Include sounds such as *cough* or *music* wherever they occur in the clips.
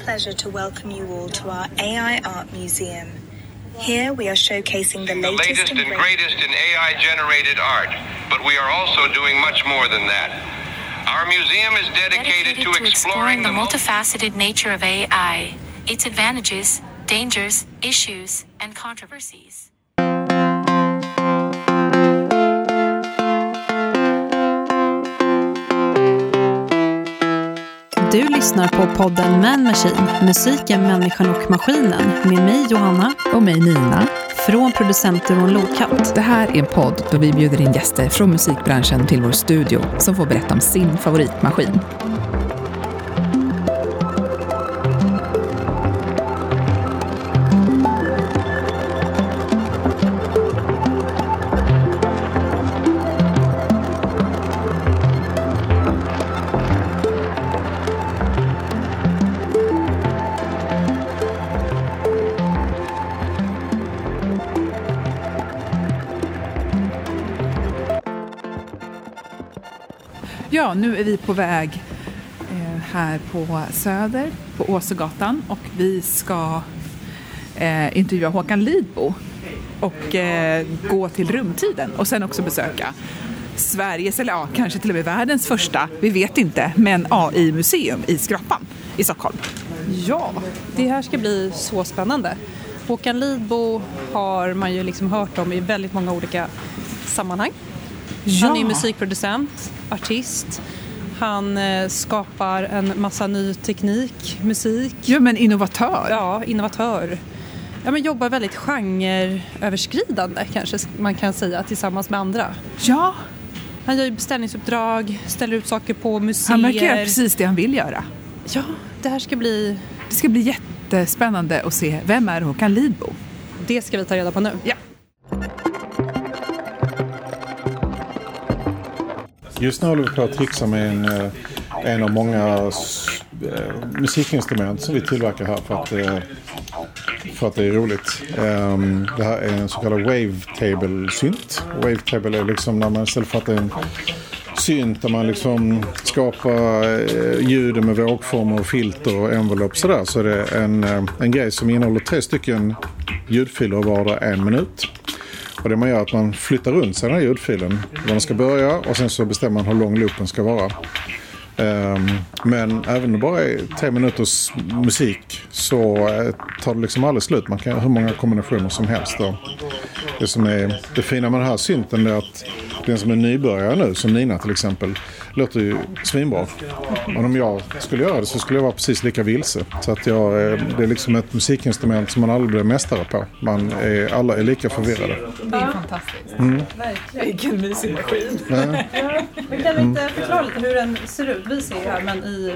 Pleasure to welcome you all to our AI Art Museum. Here we are showcasing the the latest, latest and and greatest. greatest in AI generated art, but we are also doing much more than that. Our museum is dedicated, dedicated to exploring the multifaceted nature of AI, its advantages, dangers, issues, and controversies. Du lyssnar på podden Man Machine, musiken, människan och maskinen med mig Johanna Och mig Nina. från producentduon Lowcut. Det här är en podd då vi bjuder in gäster från musikbranschen till vår studio som får berätta om sin favoritmaskin. Nu är vi på väg eh, här på Söder, på Åsögatan och vi ska eh, intervjua Håkan Lidbo och eh, gå till rumtiden och sen också besöka Sveriges, eller ja, kanske till och med världens första, vi vet inte, men AI-museum i Skrapan i Stockholm. Ja, det här ska bli så spännande. Håkan Lidbo har man ju liksom hört om i väldigt många olika sammanhang. Han är Ja. musikproducent, artist. Han eh, skapar en massa ny teknik, musik. Ja, men innovatör. Ja, innovatör. Ja, men jobbar väldigt genreöverskridande kanske man kan säga tillsammans med andra. Ja, Han gör ju beställningsuppdrag, ställer ut saker på museer. han verkar göra precis det han vill göra. Ja, det här ska bli... Det ska bli jättespännande att se, vem är Håkan Lidbo? Det ska vi ta reda på nu. Ja. Just nu håller vi på att trixa med en, eh, en av många eh, musikinstrument som vi tillverkar här för att, eh, för att det är roligt. Ehm, det här är en så kallad wavetable-synt. Wavetable är liksom när man istället för att det är en synt där man liksom skapar ljud med vågformer och filter och envelope sådär så är det en, en grej som innehåller tre stycken ljudfiler vardera en minut. Och det man gör är att man flyttar runt sig den här ljudfilen. Var den ska börja och sen så bestämmer man hur lång loopen ska vara. Um, men även om det bara är tre minuters musik så eh, tar det liksom aldrig slut. Man kan göra hur många kombinationer som helst. Då. Det som är det fina med den här synten är att den som är nybörjare nu, som Nina till exempel, låter ju svinbra. Men om jag skulle göra det så skulle jag vara precis lika vilse. Så att jag, eh, det är liksom ett musikinstrument som man aldrig blir mästare på. Man är, alla är lika förvirrade. Det är fantastiskt. Vilken mysig maskin. Kan vi inte förklara lite hur den ser ut? Vi ser ju här, men i,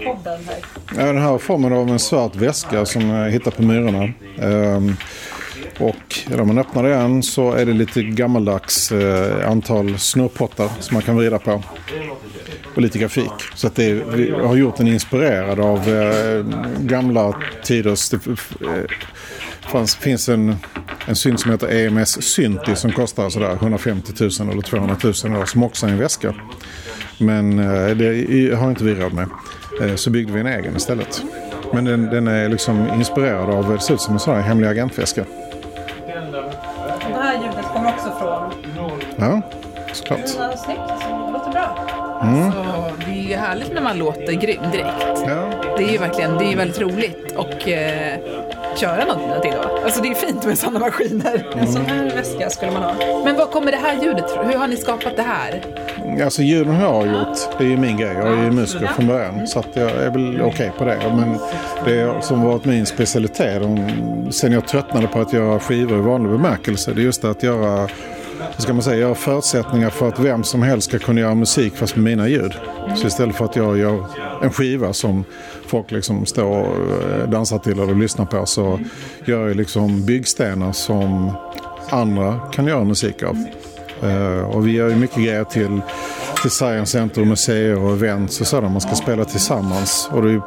i podden här. Ja, den här formen av en svart väska som jag hittade på Myrorna. Ehm, och när man öppnar den så är det lite gammaldags eh, antal snurrpottar som man kan vrida på. Och lite grafik. Så att det vi har gjort den inspirerad av eh, gamla tiders... Det eh, fanns, finns en, en synt som heter EMS Synti som kostar sådär 150 000 eller 200 000 då, som också är en väska. Men eh, det har inte vi råd med. Eh, Så byggde vi en egen istället. Men den, den är liksom inspirerad av, det ser ut som en sån här hemlig agentväska. Ja, såklart. Snyggt. Det låter bra. Så det är härligt när man låter grym direkt. Ja. Det är ju verkligen, det är ju väldigt roligt och eh, köra någonting då. Alltså det är fint med sådana maskiner. En sån här väska skulle man ha. Men var kommer det här ljudet ifrån? Hur har ni skapat det här? Alltså ljuden jag har gjort, det är ju min grej. Jag är ju musiker från början. Så att jag är väl okej på det. Men det som varit min specialitet om- sen jag tröttnade på att göra skivor i vanlig bemärkelse. Det är just att göra, vad ska man säga, göra förutsättningar för att vem som helst ska kunna göra musik fast med mina ljud. Så istället för att jag gör en skiva som folk liksom står och eh, dansar till eller lyssnar på så gör jag liksom byggstenar som andra kan göra musik av. Eh, och vi gör ju mycket grejer till, till Science Center, och museer och events och sådär. Man ska spela tillsammans. Och det är,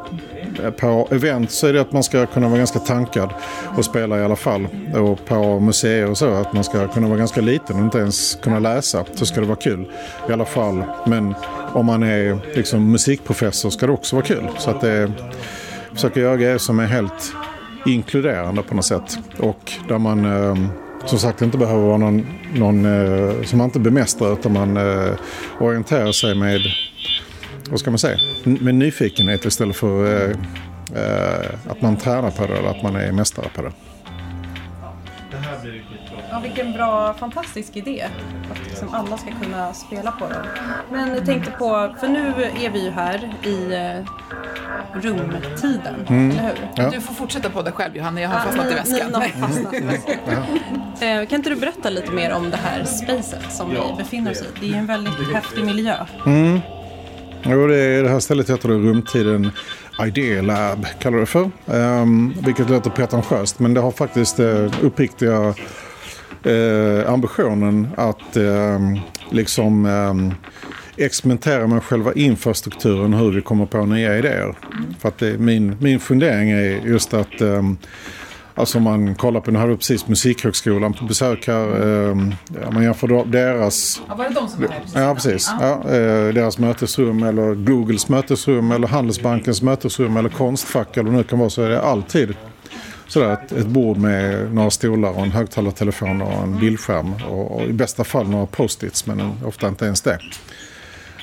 på event så är det att man ska kunna vara ganska tankad och spela i alla fall. Och på museer och så att man ska kunna vara ganska liten och inte ens kunna läsa. Så ska det vara kul i alla fall. Men om man är liksom musikprofessor ska det också vara kul. Så att det försöka göra grejer som är helt inkluderande på något sätt. Och där man ehm, som sagt inte behöver vara någon, någon eh, som man inte bemästrar utan man eh, orienterar sig med, vad ska man säga, med nyfikenhet istället för eh, eh, att man tränar på det eller att man är mästare på det. Ja, vilken bra, fantastisk idé. Att liksom alla ska kunna spela på den. Men jag tänkte på, för nu är vi ju här i eh, rumtiden, eller hur? Ja. Du får fortsätta på det själv Johanna, jag har fastnat i Ni- väskan. Nina har fastnat i *laughs* väskan. Eh, Kan inte du berätta lite mer om det här spacet som vi befinner oss i? Det är en väldigt häftig miljö. Jo, det, är, det här stället heter det Rumtiden Idea Lab, kallar det för. Um, vilket låter pretentiöst, men det har faktiskt uh, uppriktiga uh, ambitionen att uh, liksom ehm, experimentera med själva infrastrukturen, hur vi kommer på nya idéer. För att det, min, min fundering är just att um, Alltså om man kollar på, nu hade vi precis Musikhögskolan på besök här. Ja, man jämför deras Ja, var det de som var här? precis? Ja, precis. Ja, eh, deras mötesrum eller Googles mötesrum eller Handelsbankens mötesrum eller Konstfack eller nu kan vara så är det alltid sådär ett, ett bord med några stolar och en högtalartelefon och en bildskärm och, och i bästa fall några post-its men en, ofta inte ens det.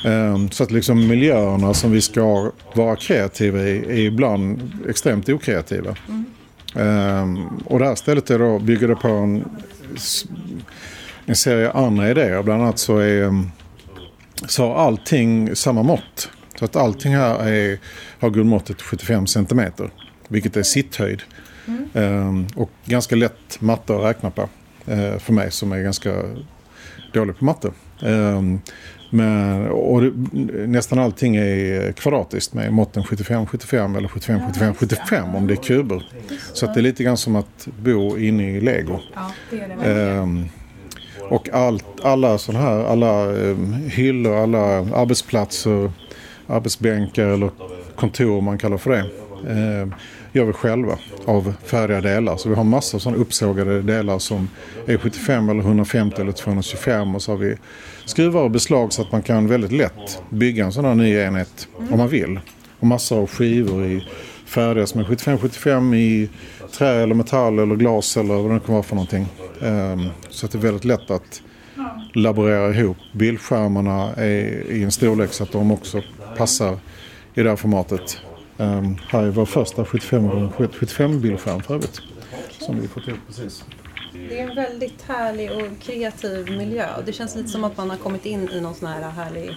Ehm, Så att liksom miljöerna som vi ska vara kreativa i är ibland extremt okreativa. Ehm, Och det här stället är då, bygger det på en, en serie andra idéer. Bland annat så är ehm, så har allting samma mått. Så att allting här är, har grundmåttet 75 centimeter. Vilket är sitthöjd. Ehm, och ganska lätt matte att räkna på. eh, för mig som är ganska dålig på matte. Men, och det, nästan allting är kvadratiskt med måtten 75-75 eller 75-75-75 om det är kuber. Så att det är lite grann som att bo inne i lego. Ja, det är det. Ehm, och allt, alla sådana här, alla um, hyllor, alla arbetsplatser, arbetsbänkar eller kontor man kallar för det. ehm, gör vi själva av färdiga delar. Så vi har massor av sådana uppsågade delar som är 75 eller 150 eller 225 och så har vi skruvar och beslag så att man kan väldigt lätt bygga en sån här ny enhet om man vill. Och massor av skivor i färdiga som är 75-75 i trä eller metall eller glas eller vad det kan vara för någonting. Ehm, så att det är väldigt lätt att laborera ihop. Bildskärmarna är i en storlek så att de också passar i det här formatet. Um, här är vår första 75, 75 bildskärm för övrigt. Som vi fått ihop precis. Det är en väldigt härlig och kreativ miljö. Och Det känns lite som att man har kommit in i någon sån här härlig...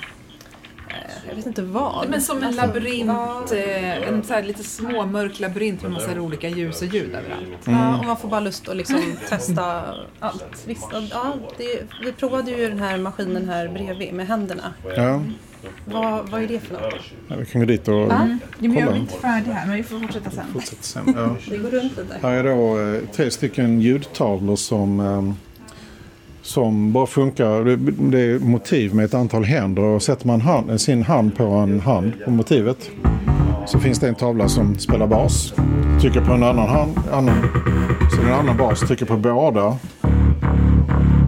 eh, Jag vet inte vad. Men som en Alltså, labyrint, Ja, eh, en så här lite småmörk labyrint med massa olika ljus och ljud överallt. ja, och man får bara lust att liksom testa allt. Visst, ja, det, vi provade ju den här maskinen här bredvid med händerna. Ja, Vad, vad är det för något? ja, vi kan gå dit och Jo, men jag kolla. är inte färdig här, men vi får fortsätta sen. Fortsätta sen. Ja. Det går runt lite. Här är då eh, tre stycken ljudtavlor som, eh, som bara funkar. Det, är motiv med ett antal händer och sätter man hand, sin hand på en hand på motivet så finns det en tavla som spelar bas. Trycker på en annan hand, annan, så en annan bas trycker på båda.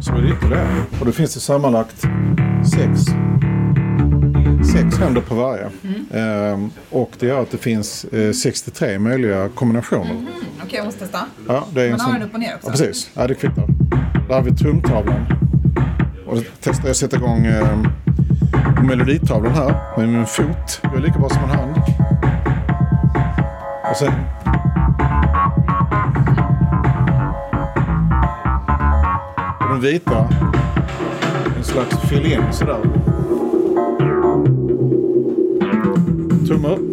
Så är det ytterligare. Och då finns det sammanlagt sex, sex händer på varje. Ehm, och det gör att det finns eh, 63 möjliga kombinationer. Okej, jag måste testa. Ja, det är en Man har sån... den upp och ner också. Ja, precis. Ja, det kvittar. Där har vi trumtavlan. Och då testar jag att sätta igång eh, meloditavlan här med min fot. Jag är lika bra som en hand. Och sen... Och den vita, en slags fill-in sådär. Tumme upp.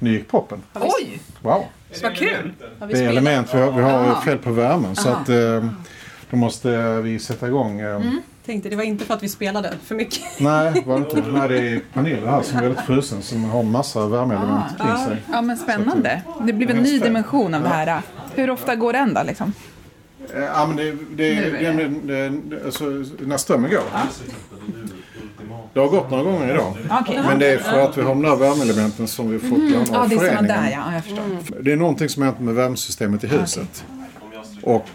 Nu? Gick poppen. Oj, Wow. vad kul. Det är element, vi har, vi har fel på värmen så att eh, då måste vi sätta igång. Eh, Tänkte det var inte för att vi spelade för mycket. Nej, var det inte. *laughs* Nej, det är Pernilla här som är väldigt frusen som har massa värmeelement kring sig. Ja, men spännande. Det blir en ny dimension av det här. Hur ofta går den då liksom? Eh, Ja, men det, det, det, det, det, alltså, när strömmen går. Det har gått några gånger idag. Okej. Men det är för att vi har de där värmeelementen som vi fått låna Ja, av det är där ja. Jag förstår. Det är någonting som har hänt med värmesystemet i huset. Och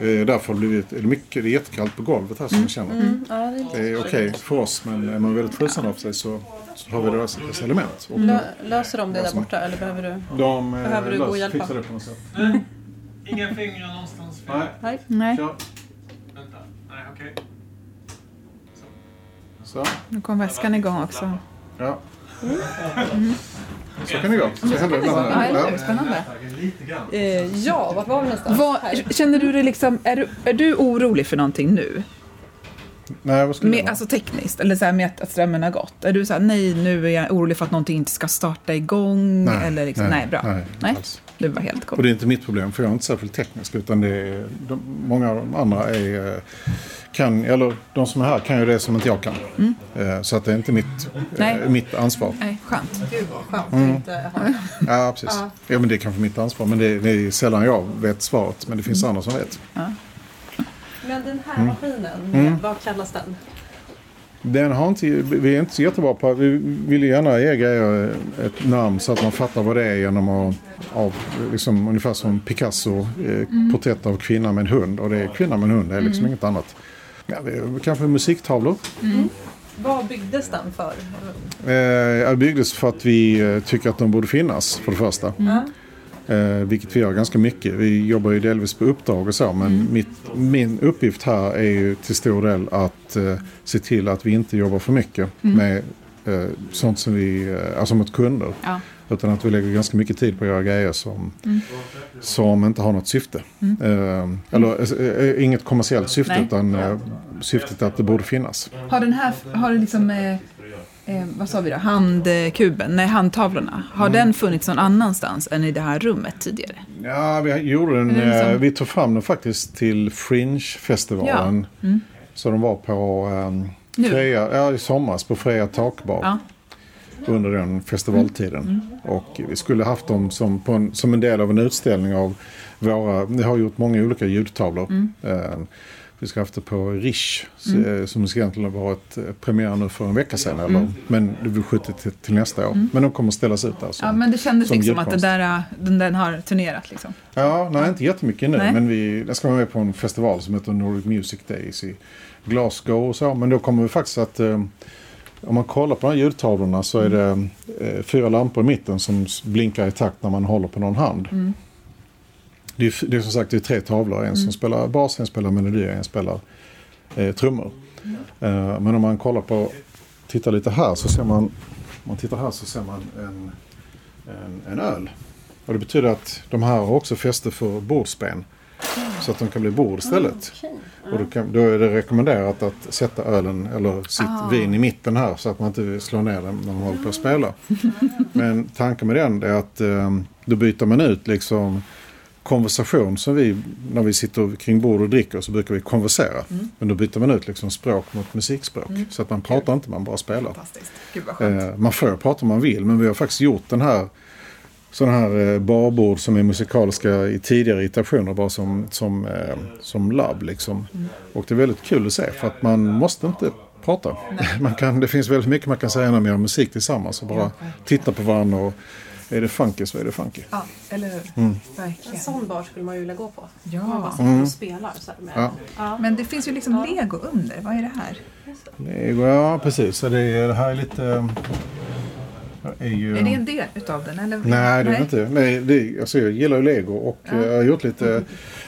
eh, därför har det blivit, mycket, det är jättekallt på golvet här som jag känner. Mm. Ja, det är lite- Det är okej för oss men är man väldigt frusen av sig så, så har vi dessa element. Och Lö, löser de det där borta eller behöver du? de eh, Behöver du gå och hjälpa? fixar det på något sätt. Inga fingrar någonstans. Nej, Nej. Nej, kör. Vänta. Nej, okej. Så. nu kom väskan igång också. Ja. Så kan det gå. Så händer det ibland. Ja. Spännande. Eh, ja, vart var vi någonstans? Vad, känner du dig liksom, är du, är du orolig för någonting nu? Nej, vad skulle Med, alltså tekniskt, eller så här med att, att strömmen har gått? Är du så här, nej nu är jag orolig för att någonting inte ska starta igång? Nej, eller liksom, nej, nej, bra. nej, nej. Det var helt Och coolt. det är inte mitt problem för jag är inte särskilt teknisk utan det är, de, många av de andra är, eh, kan, eller de som är här kan ju det som inte jag kan. Eh, Så att det är inte mitt, Mm. Nej. eh, mitt ansvar. Nej, skönt. Gud vad skönt Mm. att inte ha. Ja, precis. Ja. men det är kanske mitt ansvar men det, det är sällan jag vet svaret. Men det finns Mm. andra som vet. Men den här Mm. maskinen, vad kallas den? Den har inte, vi är inte så jättebra på Vi vill gärna ge grejer ett namn så att man fattar vad det är genom att av, liksom, ungefär som Picasso, eh, porträtt av kvinna med en hund. Och det är kvinna med en hund, det är liksom inget annat. Ja, det är kanske musiktavlor. Vad byggdes den för? Eh, det byggdes för att vi eh, tycker att de borde finnas för det första. Eh, vilket vi gör ganska mycket. Vi jobbar ju delvis på uppdrag och så. Men mitt, min uppgift här är ju till stor del att eh, se till att vi inte jobbar för mycket med eh, sånt som vi, eh, alltså mot kunder. Ja. Utan att vi lägger ganska mycket tid på att göra grejer som, som inte har något syfte. Eh, eller eh, inget kommersiellt syfte Nej. utan eh, syftet att det borde finnas. Har den här, har liksom, eh, eh, vad sa vi då, handkuben, nej handtavlorna, har Mm. den funnits någon annanstans än i det här rummet tidigare? Ja, vi gjorde den. Liksom- eh, Vi tog fram den faktiskt till Fringe-festivalen. Så de var på Nu? Freja, ja, i somras på Freja takbar. Ja. Under den festivaltiden. Och vi skulle haft dem som, en, som en del av en utställning av våra, vi har gjort många olika ljudtavlor. Eh, vi ska haft det på Rish eh, som egentligen ha varit eh, premiär nu för en vecka sedan. Eller, men det blir skjutit till, till nästa år. Men de kommer ställas ut där. Som, Ja, men det kändes som liksom att det där, den, den har turnerat liksom. Ja, nej inte jättemycket nu. Nej. Men vi jag ska vara med på en festival som heter Nordic Music Days i Glasgow och så. Men då kommer vi faktiskt att om man kollar på de här ljudtavlorna så är det eh, fyra lampor i mitten som blinkar i takt när man håller på någon hand. Det, är, det är som sagt det är tre tavlor. En som spelar bas, en spelar melodi och en spelar eh, trummor. Eh, men om man kollar på, tittar lite här så ser man, om man tittar här så ser man en, en, en öl. Och det betyder att de här har också fäste för bordsben. Så att de kan bli bord istället. Och då, kan, då är det rekommenderat att sätta ölen eller sitt vin i mitten här så att man inte slår ner den när man håller på att spela. Men tanken med den är att eh, då byter man ut liksom konversation som vi, när vi sitter kring bord och dricker så brukar vi konversera. Men då byter man ut liksom språk mot musikspråk. Så att man pratar inte, man bara spelar. Eh, man får prata om man vill, men vi har faktiskt gjort den här sådana här eh, barbord som är musikaliska i tidigare iterationer bara som, som, eh, som labb liksom. Och det är väldigt kul att se för att man måste inte prata. *laughs* Man kan, det finns väldigt mycket man kan säga när man gör musik tillsammans och bara titta på varandra och är det funky så är det funky. Ja, eller hur? Mm. En Verkligen. sån bar skulle man ju vilja gå på. Ja. Man bara sitter och spelar så här med. Ja. Ja. Men det finns ju liksom lego under. Vad är det här? Lego, ja precis. Så det, är, det här är lite... är, ju, Är det en del utav den? Eller? Nej, det är det inte. Nej, det alltså, jag gillar ju lego och eh, jag har gjort lite,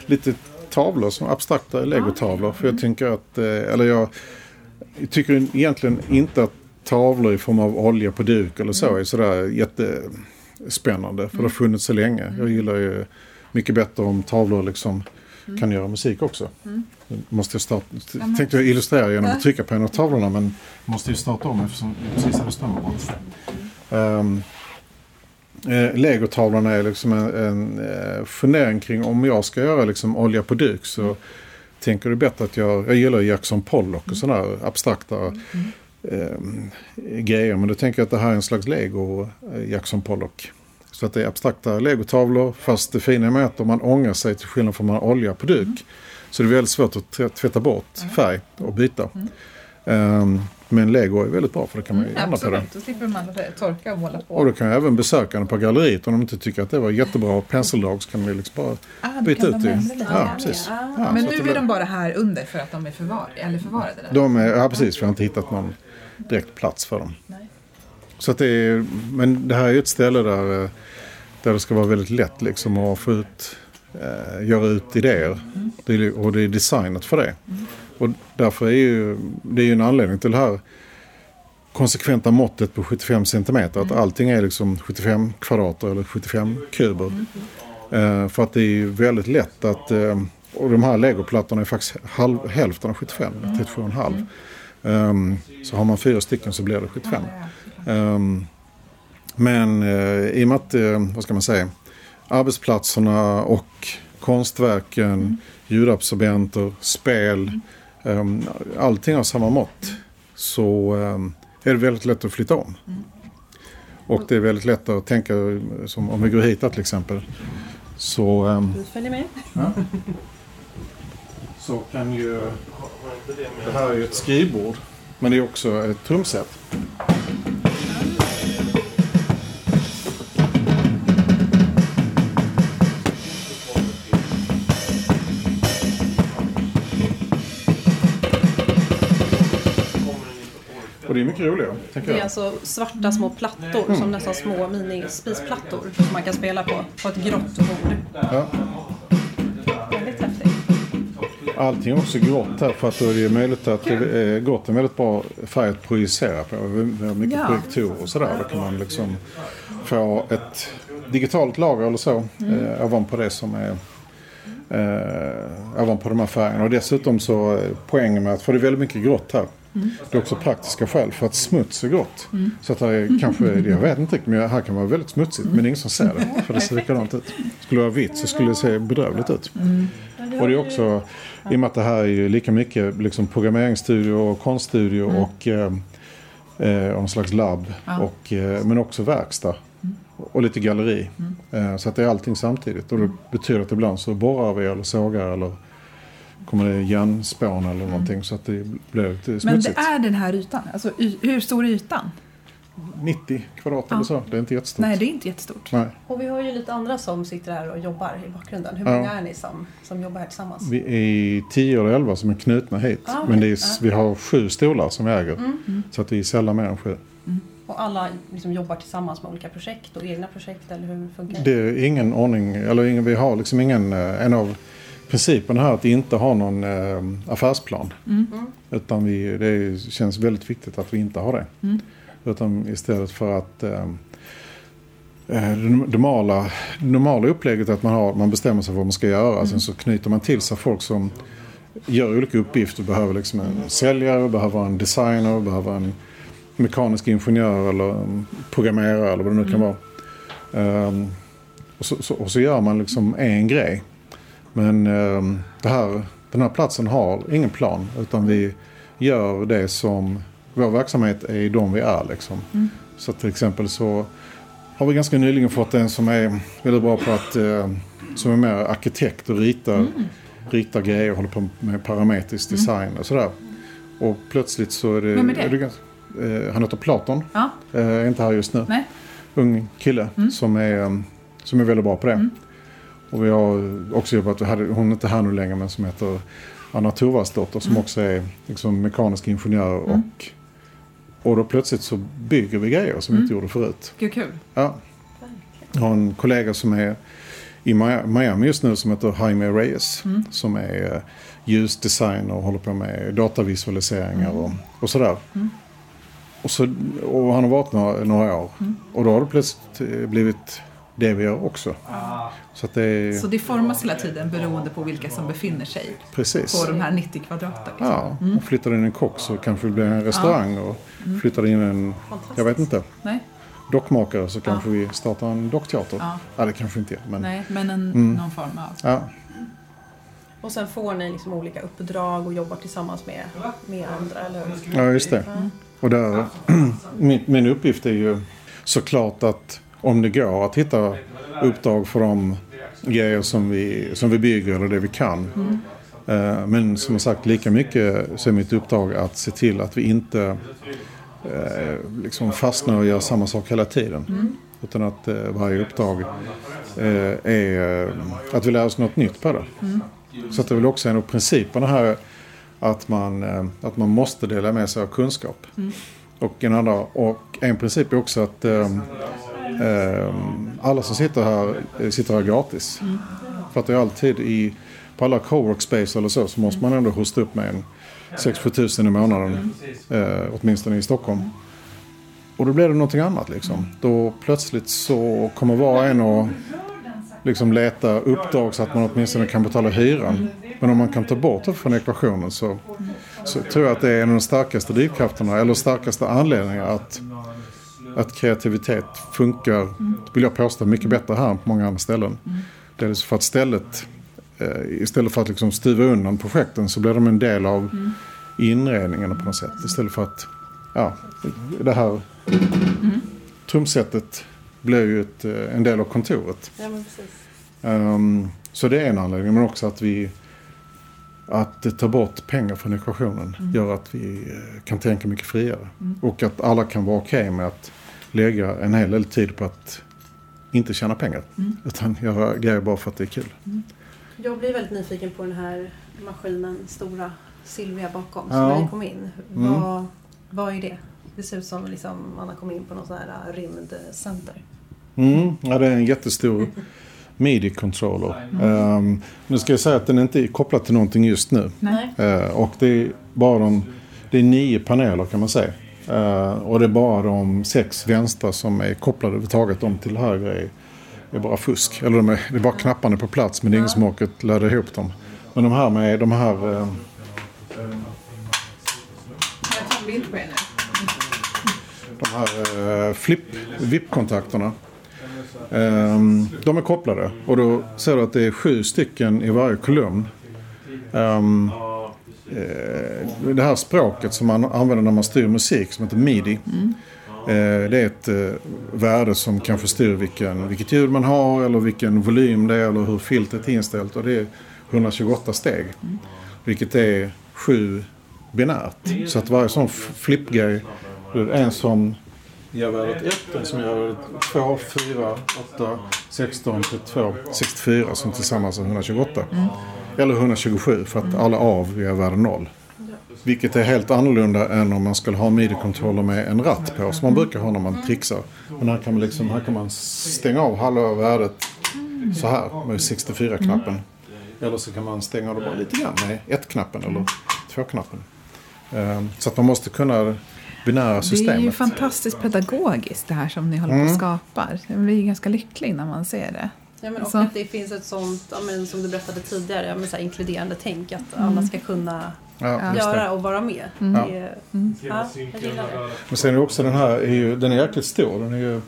lite tavlor, som abstrakta legotavlor. För jag tänker att, eh, eller jag tycker egentligen inte att tavlor i form av olja på duk eller så är sådär jättespännande. För det har funnits så länge. Jag gillar ju mycket bättre om tavlor liksom kan göra musik också. Nu Måste jag starta, tänkte jag illustrera genom att trycka på en av tavlorna men måste ju starta om eftersom jag precis hade strömavbrott. Um, Eh, Legotavlorna är liksom en, en eh, fundering kring om jag ska göra liksom olja på duk så tänker du bättre att jag, jag gillar Jackson Pollock och sådana här abstrakta eh, grejer. Men då tänker jag att det här är en slags Lego eh, Jackson Pollock. Så att det är abstrakta legotavlor fast det fina med att om man ångar sig till skillnad från man olja på duk så det är väldigt svårt att tv- tvätta bort färg och byta. Ehm, men lego är väldigt bra för då kan man ju ändra på det. Då slipper man torka och måla på. Och då kan ju även besökarna på galleriet om de inte tycker att det var jättebra penseldrag så kan vi liksom bara Ah, byta ut de det. Ja, precis. Ja, Men nu det är blir- de bara här under för att de är förvar, eller förvarade där. De är, ja precis, vi har inte hittat någon direkt plats för dem. Så att det är, men det här är ju ett ställe där, eh, där det ska vara väldigt lätt liksom att få ut, eh, göra ut idéer. Det är, och det är designat för det. Och därför är ju, det är ju en anledning till det här konsekventa måttet på 75 centimeter. Att allting är liksom 75 kvadrater eller 75 kuber. Eh, för att det är ju väldigt lätt att, eh, och de här legoplattorna är faktiskt halv, hälften av 75, 37,5. Um, så har man fyra stycken så blir det 75. Um, men uh, i och med att, uh, vad ska man säga, arbetsplatserna och konstverken, ljudabsorbenter, spel, um, allting har samma mått. Så um, är det väldigt lätt att flytta om. Och det är väldigt lätt att tänka, som om vi går hit till exempel. Så, um, Vi följer med. så kan ju... Det här är ju ett skrivbord. Men det är också ett trumset. Är mycket roligare, Det är alltså svarta små plattor, som nästan små minispisplattor som man kan spela på, på ett grått bord. Ja. Väldigt häftigt. Allting är också grått här för att då är det möjligt att det är grått en väldigt bra färg att projicera på. Vi har mycket Ja. projektorer och sådär. Då kan man liksom få ett digitalt lager eller så eh, ovanpå det som är eh, ovanpå de här färgerna. Och dessutom så eh, poängen med att, för det är väldigt mycket grått här. Det är också praktiska skäl för att smuts är grått. Så att det är kanske, jag vet inte riktigt, men här kan vara väldigt smutsigt men det är ingen som ser det. För det ser likadant ut. Skulle det vara vitt så skulle det se bedrövligt ut. Och det är också, i och med att det här är ju lika mycket liksom programmeringsstudio och konststudio och eh, eh, någon slags labb. Och, eh, men också verkstad. Och lite galleri. Eh, så att det är allting samtidigt. Och det betyder att ibland så borrar vi eller sågar eller kommer det järnspån eller någonting. Så att det blir lite Men smutsigt. det är den här ytan. Alltså, hur stor är ytan? 90 kvadrat eller så. Det är inte jättestort. Nej, det är inte jättestort. Nej. Och vi har ju lite andra som sitter här och jobbar i bakgrunden. Hur Ja. många är ni som, som jobbar här tillsammans? Vi är 10 eller 11 som är knutna hit. Ah. Mm. Men det är, vi har sju stolar som vi äger. Så att vi är sällan mer än sju. Och alla liksom jobbar tillsammans med olika projekt och egna projekt, eller hur funkar det? Det är ingen ordning, eller ingen, vi har liksom ingen, eh, en av principerna här att inte ha någon eh, affärsplan. Utan vi, det är, känns väldigt viktigt att vi inte har det. Utan istället för att eh, eh, det normala, det normala upplägget är att man, har, man bestämmer sig för vad man ska göra. Sen så knyter man till sig folk som gör olika uppgifter. Behöver liksom en säljare, behöver en designer, behöver en mekanisk ingenjör eller en programmerare eller vad det nu kan vara. Ehm, och, så, så, och så gör man liksom en grej. Men ehm, det här, den här platsen har ingen plan utan vi gör det som vår verksamhet är de vi är. Liksom. Så till exempel så har vi ganska nyligen fått en som är väldigt bra på att eh, som är mer arkitekt och ritar, ritar grejer och håller på med parametrisk design och sådär. Och plötsligt så är det... Vem är det? ganska, eh, han heter Platon. Ja. Eh, är inte här just nu. Nej. Ung kille som, är, um, som är väldigt bra på det. Och vi har också jobbat, hon är inte här nu längre men som heter Anna Thorvaldsdotter som också är liksom, mekanisk ingenjör. Och, och då plötsligt så bygger vi grejer som vi inte gjorde förut. Gud, kul. Ja. Jag har en kollega som är i Mi- Miami just nu som heter Jaime Reyes. Som är eh, ljusdesigner och håller på med datavisualiseringar och, och sådär. Och, så, och han har varit några, några år. Och då har det plötsligt eh, blivit det vi gör också. Så att det är Så det formas hela tiden beroende på vilka som befinner sig precis. på de här 90 kvadraten. Liksom. Ja, och flyttar in en kock så kanske det blir en restaurang. Och flyttar det in en, jag vet inte, Nej, dockmakare så kanske vi startar en dockteater. Ja. Ja, det kanske inte gör. Men, nej men en, Mm. någon form av... Ja, Och sen får ni liksom olika uppdrag och jobbar tillsammans med, med andra, eller hur? Ja, just det. Och där, *clears throat* min, min uppgift är ju såklart att om det går att hitta uppdrag för de grejer som vi, som vi bygger eller det vi kan. Eh, Men som sagt, lika mycket så är mitt uppdrag att se till att vi inte eh, liksom fastnar och gör samma sak hela tiden. Utan att eh, varje uppdrag eh, är eh, att vi lär oss något nytt på det. Så att det är väl också en av principerna här att man, eh, att man måste dela med sig av kunskap. Och, en andra, och en princip är också att Ehm, alla som sitter här eh, sitter här gratis. För att det är alltid i, på alla coworkspace eller så så måste man ändå hosta upp med en 6-7 tusen i månaden. Eh, åtminstone i Stockholm. Och då blir det någonting annat liksom. Då plötsligt så kommer var och en att liksom leta uppdrag så att man åtminstone kan betala hyran. Men om man kan ta bort det från ekvationen så, så tror jag att det är en av de starkaste drivkrafterna eller starkaste anledningarna att, att kreativitet funkar, vill jag påstå, mycket bättre här än på många andra ställen. Dels för att stället, eh, istället för att liksom stuva undan projekten så blir de en del av inredningarna på något sätt. Istället för att, ja, det här trumsetet blir ju ett, eh, en del av kontoret. Ja. Ehm, så det är en anledning, men också att vi att ta bort pengar från ekvationen gör att vi eh, kan tänka mycket friare. Och att alla kan vara okej med att lägga en hel del tid på att inte tjäna pengar. Utan göra grejer bara för att det är kul. Jag blir väldigt nyfiken på den här maskinen, stora Silvia bakom, Ja. som vi kom in. Mm. Vad, vad är det? Det ser ut som liksom man har kommit in på något sånt här rymdcenter. Mm, ja, det är en jättestor *laughs* midi-controller. Ehm, nu ska jag säga att den inte är kopplad till någonting just nu. Eh, och det är bara de, det är nio paneler kan man säga. Eh, och det är bara de sex vänstra som är kopplade överhuvudtaget. De till höger är, är bara fusk. Eller de är, det är bara knapparna på plats men det är ingen som orkat ladda ihop dem. Men de här med de här... Eh, de här eh, flip VIP-kontakterna. Ehm, de är kopplade och då ser du att det är sju stycken i varje kolumn. Eh, Eh, det här språket som man använder när man styr musik som heter midi. Mm. det är ett eh, värde som kanske styr vilken, vilket ljud man har eller vilken volym det är eller hur filtret är inställt. Och det är 128 steg. Vilket är sju binärt. Så att varje sån flippgrej, är en som ger värdet 1, en som ger värdet 2, 4, 8, 16, 32, 64 som tillsammans är 128. Eller 127 för att alla av ger värde 0. Vilket är helt annorlunda än om man skulle ha midi-kontroller med en ratt på som man brukar ha när man trixar. Men här kan man, liksom, här kan man stänga av halva värdet så här med 64-knappen. Eller så kan man stänga av det bara lite grann med 1-knappen eller 2-knappen. Ehm, Så att man måste kunna binära Det är ju systemet. fantastiskt pedagogiskt det här som ni håller på Mm. och skapar. Jag blir ganska lycklig när man ser det. Ja, men och att det finns ett sånt, ja, men, som du berättade tidigare, ja, men, så här, inkluderande tänk. Att alla ska kunna Ja, göra och vara med. Ja. Det, är- ja, gillar det. Men sen är det också den här, är ju, den är jäkligt stor. Den är ju,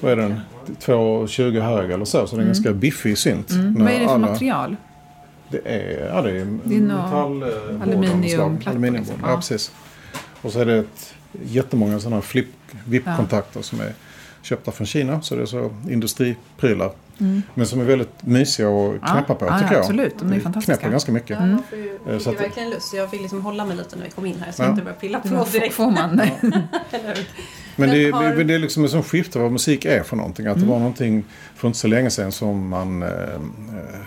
vad är den? 2,20 hög eller så. Så den är ganska biffig synt. När Vad är det för alla- material? Det är, ja, det är, Det är metall, eh, slag. Aluminiumbord, liksom. ja. Ja. precis. Och så är det ett, jättemånga sådana flip VIP-kontakter som är köpta från Kina. Så det är så industriprylar. Men som är väldigt mysiga att Mm. Ja, knäppa på ja, tycker jag. absolut. De är Det fantastiska. knäpper ganska mycket. Ja, jag får ju, Eh, fick verkligen lust. Så jag fick liksom hålla mig lite när vi kom in här. Så Ja. jag inte började pilla på direkt. får man *laughs* Eller hur? Men, det, Men har- det, det är liksom en sån skifte vad musik är för någonting. Att det var någonting för inte så länge sedan som man eh, eh,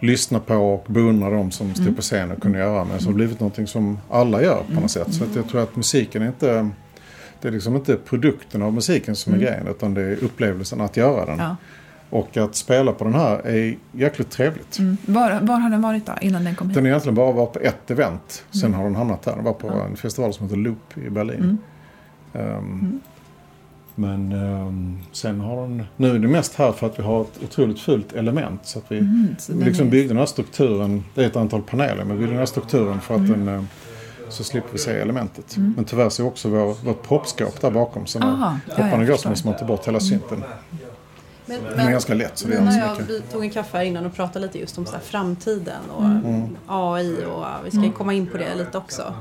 lyssnar på och beundrar de som stod på scen och kunde göra. Men som har blivit någonting som alla gör på något sätt. Så att jag tror att musiken är inte... Det är liksom inte produkten av musiken som är grejen utan det är upplevelsen att göra den. Ja. Och att spela på den här är jäkligt trevligt. Mm. Var, var har den varit då, innan den kom hit? Den är egentligen bara var på ett event. Sen har den hamnat där. Den var på en festival som heter Loop i Berlin. Ehm, Men ehm, sen har den... Nu är det mest här för att vi har ett otroligt fult element. Så att vi så vi den liksom är- byggde den här strukturen. Det är ett antal paneler. Men vi byggde den här strukturen för att den... eh, Så slipper vi se elementet. Men tyvärr så är också vår, vårt proppskåp där bakom. Så när ja, jag går så måste man ta bort hela synten. Men, Den är ganska lätt så det men när så jag, vi tog en kaffe här innan och pratade lite just om så här framtiden och Mm. AI och vi ska komma in på det lite också.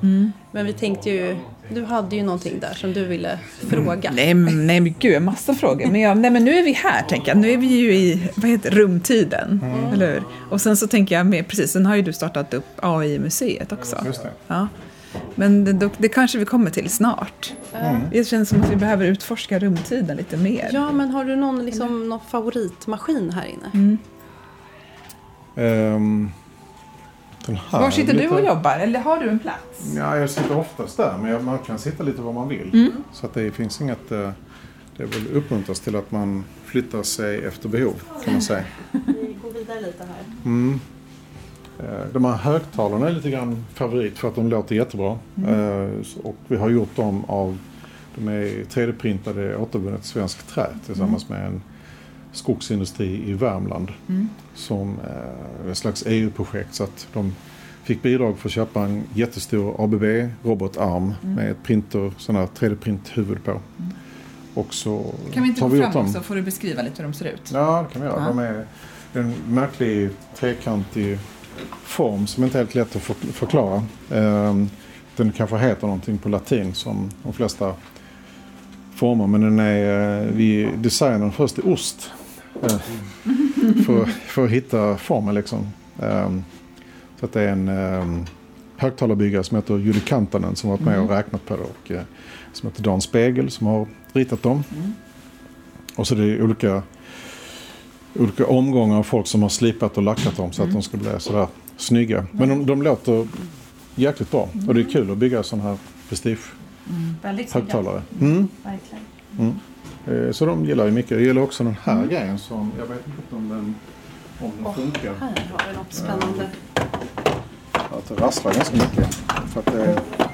Men vi tänkte ju, du hade ju någonting där som du ville fråga. Nej, men- nej men gud, massa frågor. Men, jag, nej, men nu är vi här, tänker jag. Nu är vi ju i vad heter, rumtiden, eller hur? Och sen så tänker jag, med, precis, sen har ju du startat upp AI-museet också. Just det. Ja. Men det, då- det kanske vi kommer till snart. Det känns som att vi behöver utforska rumtiden lite mer. Ja, men har du någon, liksom, någon favoritmaskin här inne? Mm. Den här Var sitter är du lite- och jobbar? Eller har du en plats? Ja, jag sitter oftast där, men jag, man kan sitta lite var man vill. Mm. Så att det finns inget... eh, Det vill uppmuntras till att man flyttar sig efter behov, kan man säga. Vi går vidare lite här. Mm. Eh, De här högtalarna är lite grann favorit för att de låter jättebra. Eh, så- Och vi har gjort dem av, de är 3D-printade återvunnet svenskt trä tillsammans med en skogsindustri i Värmland. Som eh, ett slags EU-projekt så att de fick bidrag för att köpa en jättestor ABB-robotarm med ett printer, här 3D-printhuvud på. Och så Kan vi inte tar gå vi fram ut dem. också, får du beskriva lite hur de ser ut? Ja, det kan vi göra. Ja. De är en märklig trekantig form som inte är helt lätt att för- förklara. Ehm, Den kanske heter någonting på latin som de flesta former. Men den är, eh, vi designar den först i ost. eh, För, för att hitta formen liksom. Ehm, Så att det är en ehm, högtalarbyggare som heter Judy Kantanen som varit med och räknat på det. Och eh, som heter Dan Spegel som har ritat dem. Och så det är olika olika omgångar av folk som har slipat och lackat dem så att de ska bli sådär snygga. Men de, de låter jäkligt bra och det är kul att bygga sådana här prestige-högtalare. Mm. Verkligen. Eh, Så de gillar ju mycket. Jag gillar också den här grejen som, jag vet inte om den, om den funkar. Här har vi något spännande. Att det rasslar ganska mycket. För att det. Det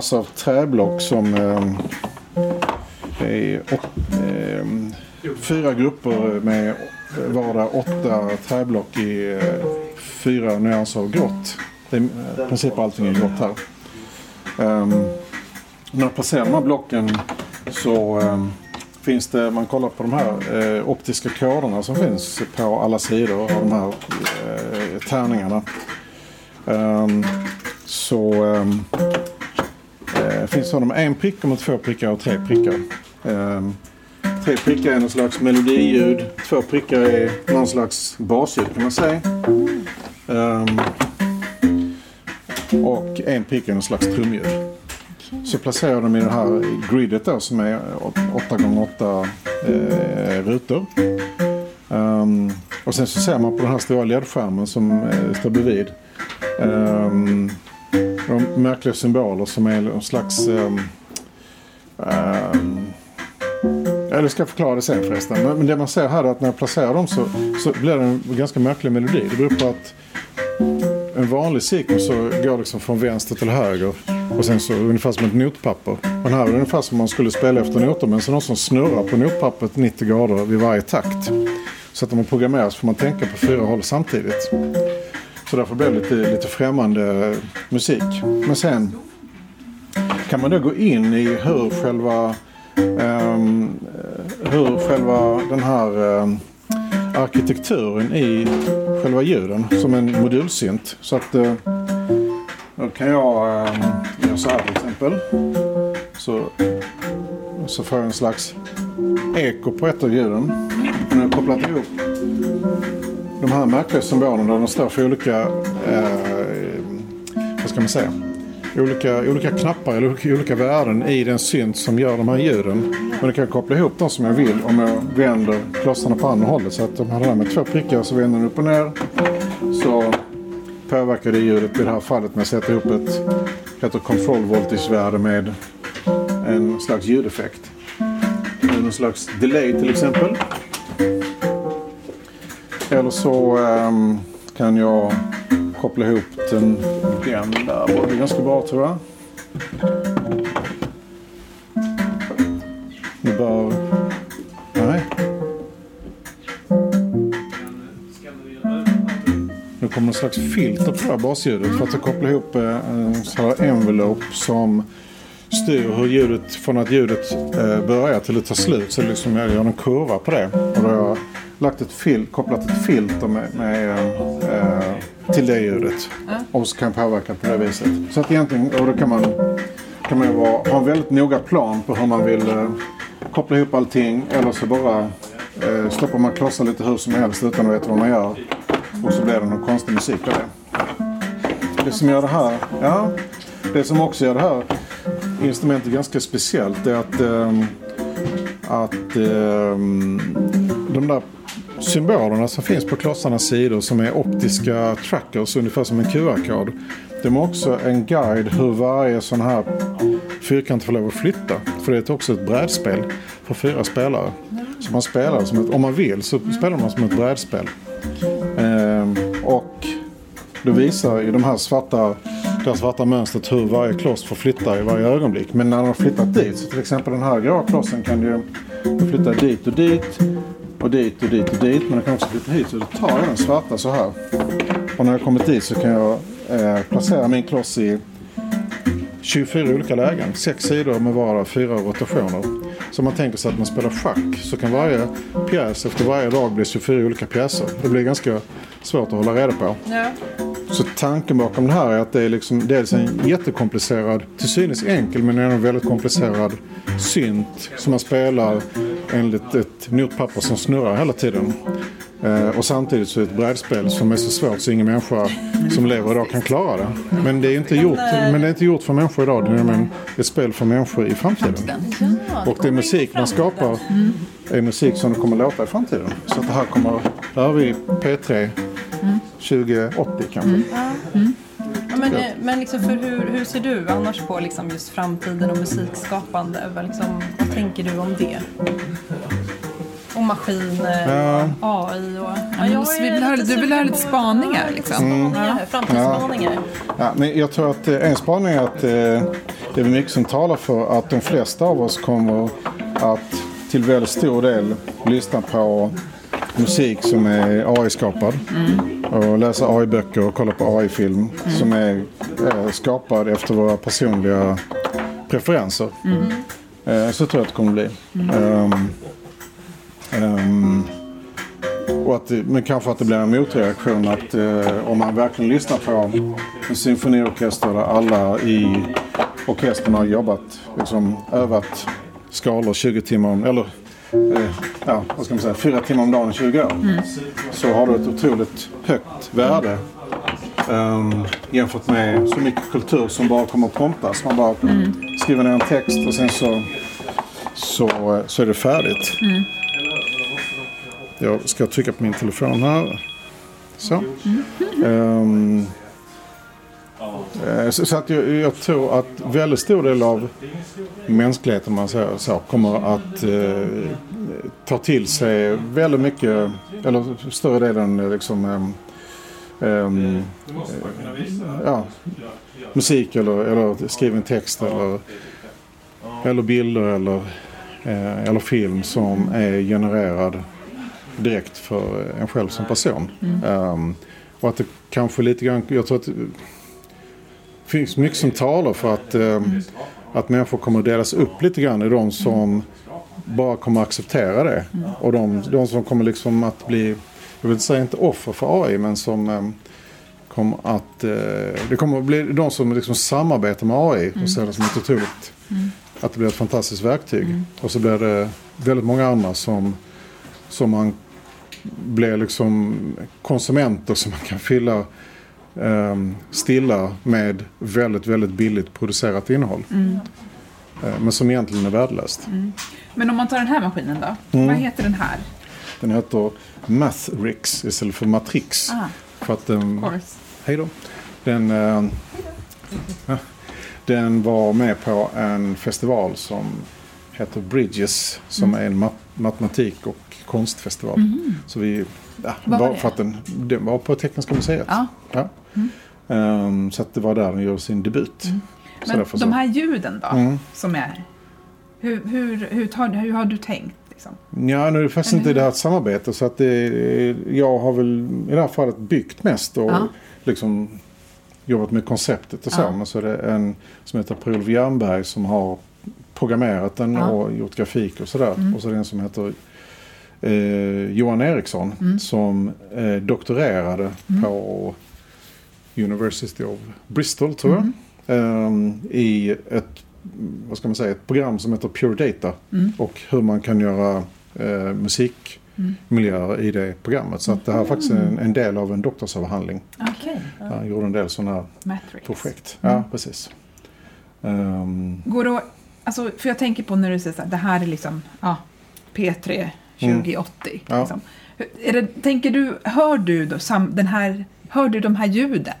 massa av träblock som ehm, är ehm, fyra grupper med vardera åtta träblock i eh, fyra nyanser av grått. Det är, eh, I princip allting är grått här. Ehm, när man passerar de här blocken så finns det, man kollar på de här eh, optiska koderna som finns på alla sidor av de här eh, tärningarna. Så finns med en prick, med två prickar och tre prickar. Ehm, tre prickar är någon slags melodiljud. Två prickar är någon slags basljud kan man säga. Ehm, och en prick är någon slags trumljud. Så placerar jag dem i det här gridet då, som är 8x8 eh, rutor. Ehm, och sen så ser man på den här stora LED-skärmen som eh, står bredvid. Um, de märkliga symboler som är någon slags... Ehm, ehm, um, um, jag ska förklara det sen förresten. Men men det man ser här är att när jag placerar dem så, så blir det en ganska märklig melodi. Det beror på att en vanlig sequence så går liksom från vänster till höger. Och sen så ungefär som ett notpapper. Men här är det ungefär som man skulle spela efter noter. Men så någon som snurrar på notpappret 90 grader vid varje takt. Så att när man programmerar så får man tänka på fyra håll samtidigt. Så därför blev det lite, lite främmande musik. Men sen kan man då gå in i hur själva, um, hur själva den här um, arkitekturen i själva ljuden som en modulsynt. Så att uh, då kan jag um, göra så här till exempel. Så, så får jag en slags eko på ett av ljuden. Nu har jag kopplat ihop de här märkliga symbolerna där de står för olika, eh, vad ska man säga, olika, olika knappar eller olika, olika värden i den synt som gör de här ljuden. Men jag kan koppla ihop dem som jag vill om jag vänder klossarna på andra hållet. Så att de här med två prickar så vänder den upp och ner. Så påverkar det ljudet i det här fallet med att sätta ihop ett heter control voltage-värde med en slags ljudeffekt. En slags delay till exempel. Eller så um, kan jag koppla ihop den, den där. Det blir ganska bra tror jag. Nu bör... Nej. Nu kommer en slags filter på det här basljudet för att jag kopplar ihop eh, en sån här envelope som styr hur ljudet, från att ljudet eh, börjar till att tar slut. Så liksom jag gör en kurva på det. Och då lagt ett fil, kopplat ett filter med, med, eh, till det ljudet. Och så kan jag påverka på det viset. Så att egentligen, och då kan man, kan man ju vara, ha en väldigt noga plan på hur man vill eh, koppla ihop allting. Eller så bara eh, stoppar man klossar lite hur som helst utan att veta vad man gör. Och så blir det någon konstig musik av det. Det som gör det här, ja, det som också gör det här instrumentet ganska speciellt är att, ehm, att ehm, de där symbolerna som finns på klossarnas sidor som är optiska trackers ungefär som en QR-kod. De är också en guide hur varje sån här fyrkant får lov att flytta. För det är också ett brädspel för fyra spelare. Så man spelar som ett, om man vill så spelar man som ett brädspel. Ehm, och då visar i de här svarta, det här svarta mönstret hur varje kloss får flytta i varje ögonblick. Men när de har flyttat dit, så till exempel den här grå klossen kan ju flytta dit och dit och dit och dit och dit. Men jag kan också flytta hit. Så då tar jag den svarta så här. Och när jag kommit dit så kan jag eh, placera min kloss i 24 olika lägen. Sex sidor med vardera fyra rotationer. Så om man tänker sig att man spelar schack så kan varje pjäs efter varje dag bli 24 olika pjäser. Det blir ganska svårt att hålla reda på. Ja. Så tanken bakom det här är att det är liksom dels en jättekomplicerad, till synes enkel men ändå väldigt komplicerad synt som man spelar enligt ett notpapper som snurrar hela tiden. Eh, och samtidigt så är det ett brädspel som är så svårt så ingen människa som lever idag kan klara det. Men det är inte gjort, men det är inte gjort för människor idag. Det är ett spel för människor i framtiden. Och det är musik man skapar är musik som det kommer låta i framtiden. Så det här kommer, där har vi P3 2080 kanske. Ja, men eh, men liksom för hur, hur ser du annars på liksom just framtiden och musikskapande? Vad, liksom, vad tänker du om det? Och maskiner, Ja. och AI och... Ja, men jag vi vill höra- lite du vill höra lite spaningar, ja, liksom. Spaningar, framtidsspaningar. Ja, men jag tror att eh, en spaning är att eh, det är mycket som talar för att de flesta av oss kommer att till väldigt stor del lyssna på musik som är AI-skapad. Och läsa AI-böcker och kolla på AI-film som är eh, skapad efter våra personliga preferenser. Eh, så tror jag att det kommer bli. Ehm, ehm, och att, men kanske att det blir en motreaktion att eh, om man verkligen lyssnar på en symfoniorkester där alla i orkestern har jobbat, liksom övat skalor 20 timmar om, eller ja, vad ska man säga, 4 timmar om dagen i 20 år. Så har du ett otroligt högt värde ehm, jämfört med så mycket kultur som bara kommer att promptas. Man bara skriver ner en text och sen så, så, så är det färdigt. Jag ska trycka på min telefon här. Så. Eh, så, så att jag, jag tror att väldigt stor del av mänskligheten man säger så, kommer att eh, ta till sig väldigt mycket, eller större delen eh, liksom, ehm, eh, ja, musik eller, eller skriven text eller, eller bilder eller, eh, eller film som är genererad direkt för en själv som person. Ehm, och att det kanske lite grann, jag tror att finns mycket som talar för att, ehm, att människor kommer att delas upp lite grann i de som bara kommer att acceptera det. Och de, de som kommer liksom att bli, jag vill säga inte offer för AI, men som ehm, kommer att, eh, det kommer att bli de som liksom samarbetar med AI och ser det som ett otroligt, att det blir ett fantastiskt verktyg. Och så blir det väldigt många andra som som man blir liksom konsumenter som man kan fylla stilla med väldigt, väldigt billigt producerat innehåll. Eh, men som egentligen är värdelöst. Men om man tar den här maskinen då? Mm. Vad heter den här? Den heter Mathrix istället för Matrix. Ah. För att den, Course. hej då. Den, ja, den var med på en festival som heter Bridges. Som är en mat- matematik och konstfestival. Så vi, ja, var var för att den, den var på Tekniska museet. Ja. Ja. Ehm, så att det var där den gjorde sin debut. Så Men så- de här ljuden då, Mm. som är... Hur, hur, hur, tar, hur har du tänkt? Liksom? Ja, nu faktiskt inte det här ett samarbete. Så att det, jag har väl i det här fallet byggt mest och Ja. liksom jobbat med konceptet och så. Ja. Men så är det en som heter Per-Olof Jernberg som har programmerat den Ja. och gjort grafik och sådär. Mm. Och så är det en som heter eh, Johan Eriksson Mm. som eh, doktorerade på University of Bristol tror jag. Mm. Ehm, I ett, vad ska man säga, ett program som heter Pure Data. Mm. Och hur man kan göra eh, musikmiljöer i det programmet. Så att det här är faktiskt en, en del av en doktorsavhandling. Okej. Han gjorde en del sådana Matrix. projekt. Mm. Ja, precis. Ehm, Går det att- alltså, för jag tänker på när du säger här, det här är liksom ja, P3 2080. Ja. Liksom. Är det, tänker du, hör du då sam, den här, hör du de här ljuden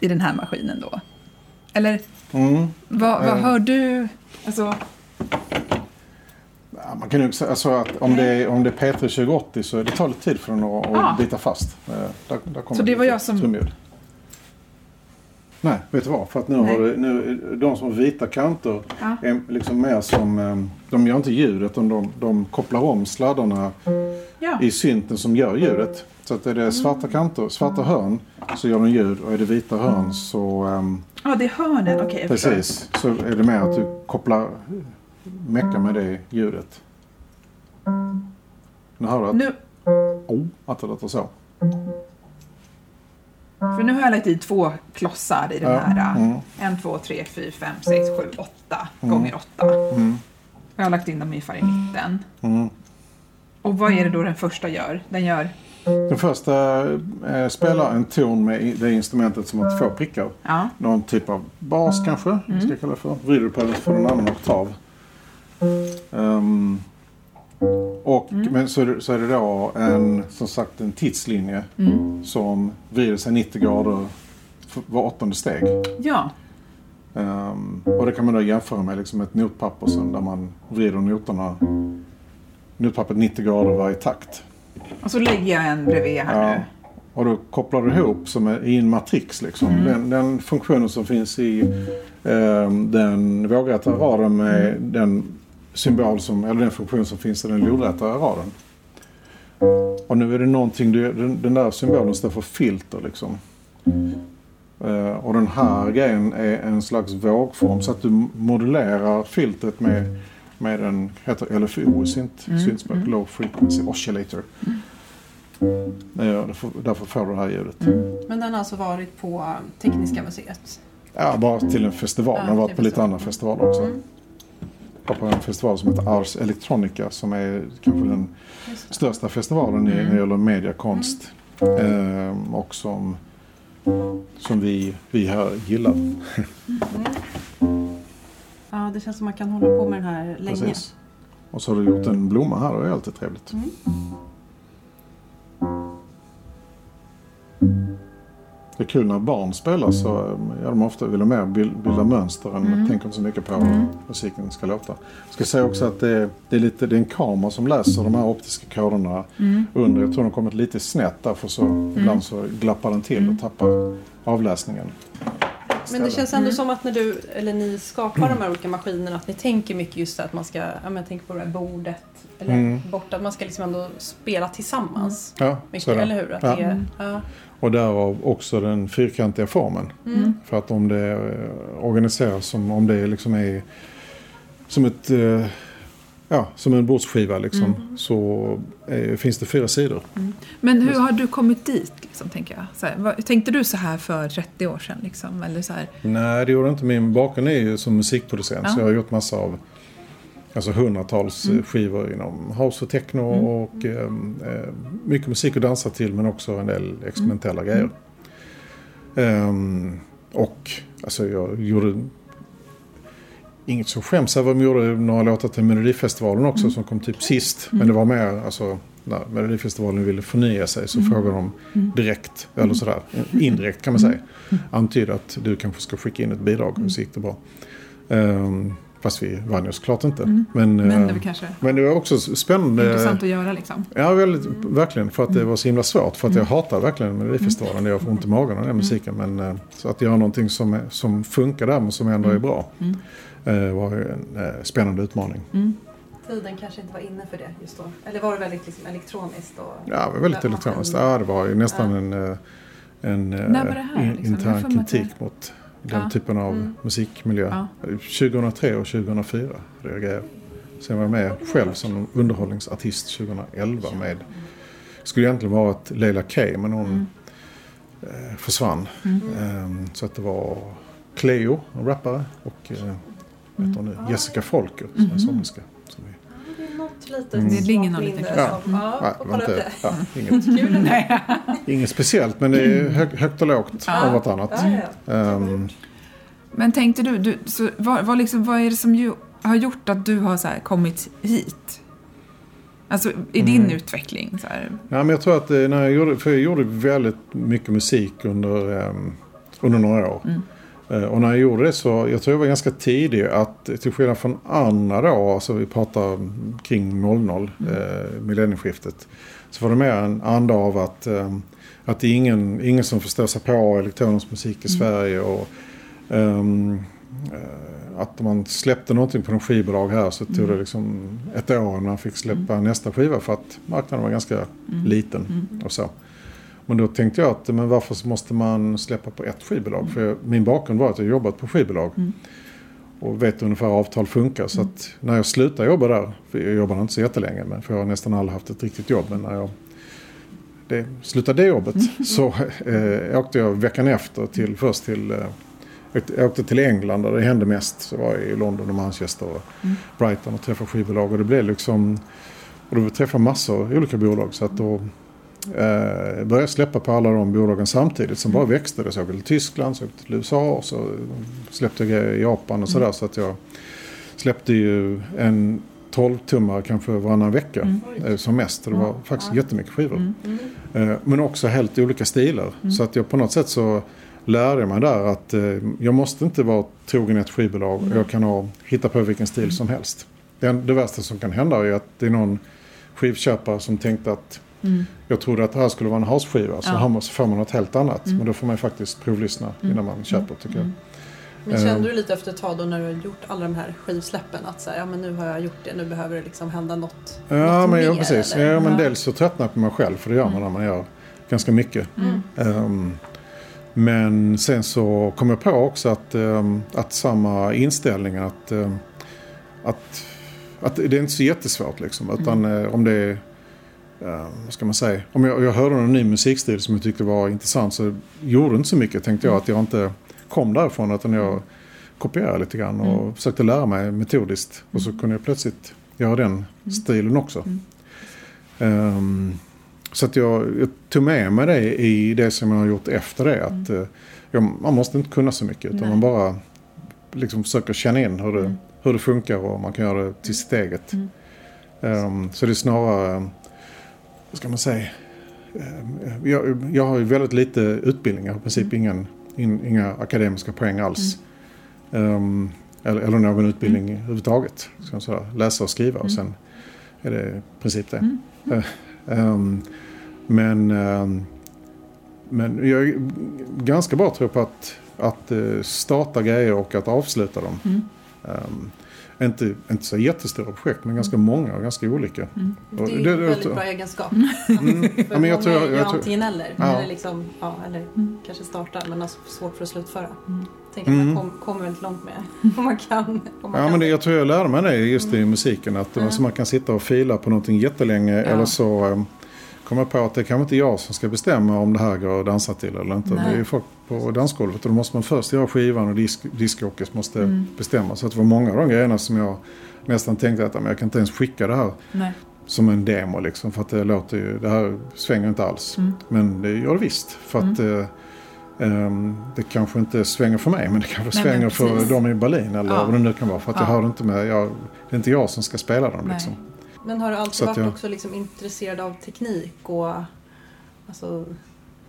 i den här maskinen då? Eller mm. vad, vad Eh. hör du? Alltså, Ja, man kan ju säga alltså att om det, är, om det är P3 2080 så det tar lite tid för den att, Ah. bita fast. Eh, Där, där Så det var jag som-. Nej, vet du vad? För att nu Nej. har du, nu, de som har vita kanter Ja. är liksom mer som... eh, De gör inte ljud utan de, de kopplar om sladdarna ja. i synten som gör ljudet. Så att är det svarta kanter, svarta hörn så gör de ljud och är det vita hörn så... ehm, ja, det är hörnen. Okej, förstår. Precis, så är det mer att du kopplar, meckar med det ljudet. Nu hör du att, Nu, oh, att det låter så. För nu har jag lagt i två klossar i den Ja, här. mm. En, två, tre, fyra, fem, sex, sju, åtta gånger åtta. Mm. Jag har lagt in dem ungefär i mitten. Mm. Och vad är det då den första gör? Den gör... Den första eh, spelar en ton med det instrumentet som har två prickar. Ja. Någon typ av bas kanske, mm. ska jag kalla det för. Vrider du på den så får du en annan oktav. Ehm, och, Men så är, det, så är det då en, som sagt en tidslinje som vrider sig 90 grader var åttonde steg. Ja. Ehm, och det kan man då jämföra med liksom ett notpapper sen där man vrider noterna notpappret 90 grader varje takt. Och så lägger jag en bredvid här Ja. nu. Och då kopplar du ihop som är i en matrix. Liksom. Mm. Den, den funktionen som finns i ehm, den vågräta raden med Mm. den symbol som, eller den funktion som finns i den lodräta raden. Och nu är det någonting, den, den där symbolen står för filter liksom. Eh, och den här grejen är en slags vågform så att du modulerar filtret med, med en, heter LFO i synt, Mm. syntspråk, Low Frequency Oscillator. Eh, därför, därför får du det här ljudet. Men den har alltså varit på Tekniska museet. Ja, bara till en festival. Ja, Jag har varit på lite andra festivaler också. Var på en festival som heter Ars Electronica som är kanske den största festivalen i, när det gäller mediakonst. Ehm, och som, som vi, vi här gillar. Ja, det känns som man kan hålla på med den här länge. Precis. Och så har du gjort en blomma här, det är alltid trevligt. Det är kul när barn spelar så eh, gör de ofta, vill de mer bil- bilda mönster än tänker inte så mycket på hur musiken ska låta. Jag ska säga också att det är, det är, lite, det är en kamera som läser de här optiska koderna under. Jag tror de kommit lite snett därför så ibland så glappar den till och tappar avläsningen. Men det känns ändå som att när du, eller ni skapar de här olika maskinerna att ni tänker mycket just att man ska, ja men jag tänker på det här bordet eller Mm. borta, att man ska liksom ändå spela tillsammans. Ja, Mycket, så är det. eller hur? Att Ja. det är, ja. Och därav också den fyrkantiga formen. För att om det organiseras som om det liksom är som ett eh, Ja, som en bordsskiva liksom. Så eh, finns det fyra sidor. Men hur har du kommit dit, liksom, tänker jag? Så här, vad, tänkte du så här för 30 år sedan? Liksom? Eller så här? Nej, det gjorde inte. Min bakgrund är ju som musikproducent. Ja. Så jag har gjort massa av alltså hundratals eh, skivor inom house och techno och eh, eh, mycket musik att dansa till men också en del experimentella grejer. Ehm, och alltså jag gjorde inget så skäms över. Jag gjorde några låtar till Melodifestivalen också som kom typ sist. Men det var mer alltså när Melodifestivalen ville förnya sig så frågade de direkt, eller sådär, indirekt kan man säga. Antydde att du kanske ska skicka in ett bidrag och så gick det bra. Ehm, fast vi vann ju såklart inte. Men, Men det eh, kanske men det var också spännande. intressant att göra liksom. Ja, väldigt, verkligen. För att det var så himla svårt. För att jag hatar verkligen Melodifestivalen. Jag får ont i magen av den musiken. Men eh, så att göra någonting som, som funkar där men som ändå är bra. eh, var ju en eh, spännande utmaning. Tiden kanske inte var inne för det just då. Eller var det väldigt liksom elektroniskt? Och, Ja, det var väldigt Ja, elektroniskt. maskin. Ja, det var ju nästan en, eh, en eh, här, in- liksom? Intern att det- kritik mot den Ja. typen av Mm. musikmiljö. Ja. 2003 och 2004 reagerade jag. Sen var jag med själv som underhållningsartist 2011 med, skulle egentligen varit Leila K men hon Mm. eh, försvann. Ehm, så att det var Cleo, en rappare, och eh, hon nu? Jessica Folker, som är Mhm. sångerska. Litet Mm. Det ligger något minne litet Ja. som- Ja, nej, får det inte, ja, inget, *laughs* Kul *laughs* inget speciellt men det är hög, högt och lågt Ja. av vartannat. Ja, ja. Ehm, Men tänkte du, du så, vad, vad, liksom, vad är det som ju, har gjort att du har så här, kommit hit? Alltså i din Mm. utveckling? Så här. Ja, men jag tror att eh, när jag gjorde, för jag gjorde väldigt mycket musik under, ehm, under några år. Mm. Eh, och när jag gjorde det så, jag tror jag var ganska tidig att till skillnad från andra då, alltså vi pratar kring 00, Mm. eh, millennieskiftet. Så var det mer en anda av att, ehm, att det är ingen, ingen som förstår sig på elektronisk musik i Mm. Sverige. Och, ehm, eh, att om man släppte någonting på en skivbolag här så tog Mm. det liksom ett år innan man fick släppa nästa skiva för att marknaden var ganska Mm. liten och så. Men då tänkte jag att men varför måste man släppa på ett skivbolag? För jag, min bakgrund var att jag jobbat på skivbolag. Mm. Och vet ungefär hur avtal funkar. Så att när jag slutade jobba där, för jag jobbade inte så jättelänge, men för jag har nästan aldrig haft ett riktigt jobb. Men när jag det, slutade det jobbet *laughs* så eh, åkte jag veckan efter till, först till eh, jag åkte till England där det hände mest. Så var jag i London och Manchester och Brighton och träffade skivbolag. Och det blev liksom... Och då träffade massor av olika bolag. Så att då eh, började släppa på alla de bolagen samtidigt. Som bara växte. det. Så jag åkte till Tyskland, så åkte till USA och så släppte jag i Japan och sådär. Så att jag släppte ju en 12-tummare kanske varannan vecka eh, som mest. Det var faktiskt jättemycket skivor. Eh, Men också helt olika stilar. Så att jag på något sätt så lärde jag mig där att eh, jag måste inte vara trogen ett skivbolag. Jag kan ha, hitta på vilken stil som helst. Det, det värsta som kan hända är att det är någon skivköpare som tänkte att jag trodde att det här skulle vara en houseskiva. Så Ja. så får man något helt annat. Men då får man ju faktiskt provlyssna innan man köper tycker jag. Men Ehm. kände du lite efter ett tag då när du har gjort alla de här skivsläppen att så här, ja men nu har jag gjort det, nu behöver det liksom hända något, Ja, något men, ja mer, precis. eller? Ja, men Ja. dels så tröttnar jag på mig själv. För det gör man när man gör ganska mycket. Ehm, men sen så kom jag på också att, ehm, att samma inställning att, ehm, att, att det är inte så jättesvårt liksom. Utan eh, om det är, eh, vad ska man säga, om jag, jag hörde någon ny musikstil som jag tyckte var intressant så gjorde inte så mycket tänkte jag att jag inte kom därifrån utan jag kopierade lite grann och försökte lära mig metodiskt. Och så kunde jag plötsligt göra den stilen också. Ehm, så att jag, jag tog med mig det i det som jag har gjort efter det. Att, eh, jag, man måste inte kunna så mycket utan Nej. man bara liksom försöker känna in hur det, hur det funkar och man kan göra det till sitt eget. Ehm, så det är snarare, vad ska man säga, Ehm, jag, jag har ju väldigt lite utbildning, jag har i princip ingen, in, inga akademiska poäng alls. Ehm, eller, eller någon utbildning överhuvudtaget. Ska säga. Läsa och skriva och sen är det i princip det. Eh, ehm, men, ehm, men jag är ganska bra tror jag på att, att eh, starta grejer och att avsluta dem. Ehm, inte, inte så jättestora projekt men ganska många och ganska olika. Och Det är en väldigt bra egenskap. *laughs* Ja, men jag tror- jag tror- antingen eller. Ja. Eller, liksom, ja, eller kanske startar men har svårt för att slutföra. Mm. att man kom, kommer väldigt långt med *laughs* om man kan. Om man Ja, kan men det, jag tror jag lärde mig det just i musiken. Att alltså, man kan sitta och fila på någonting jättelänge eller så um, kommer jag på att det kanske inte är jag som ska bestämma om det här går att dansa till eller inte. Nej. Det är ju folk på dansgolvet och då måste man först göra skivan och disk, måste Mm. bestämma. Så att det var många av de grejerna som jag nästan tänkte att men jag kan inte ens skicka det här Nej. som en demo liksom. För att det låter ju, det här svänger inte alls. Mm. Men det gör det visst. För att eh, ehm, det kanske inte svänger för mig men det kanske Nej, svänger för dem i Berlin eller Ja. vad det nu kan vara. För att jag Ja. hör det inte med, jag, det är inte jag som ska spela dem liksom. Men har du alltid varit jag- också liksom intresserad av teknik och alltså,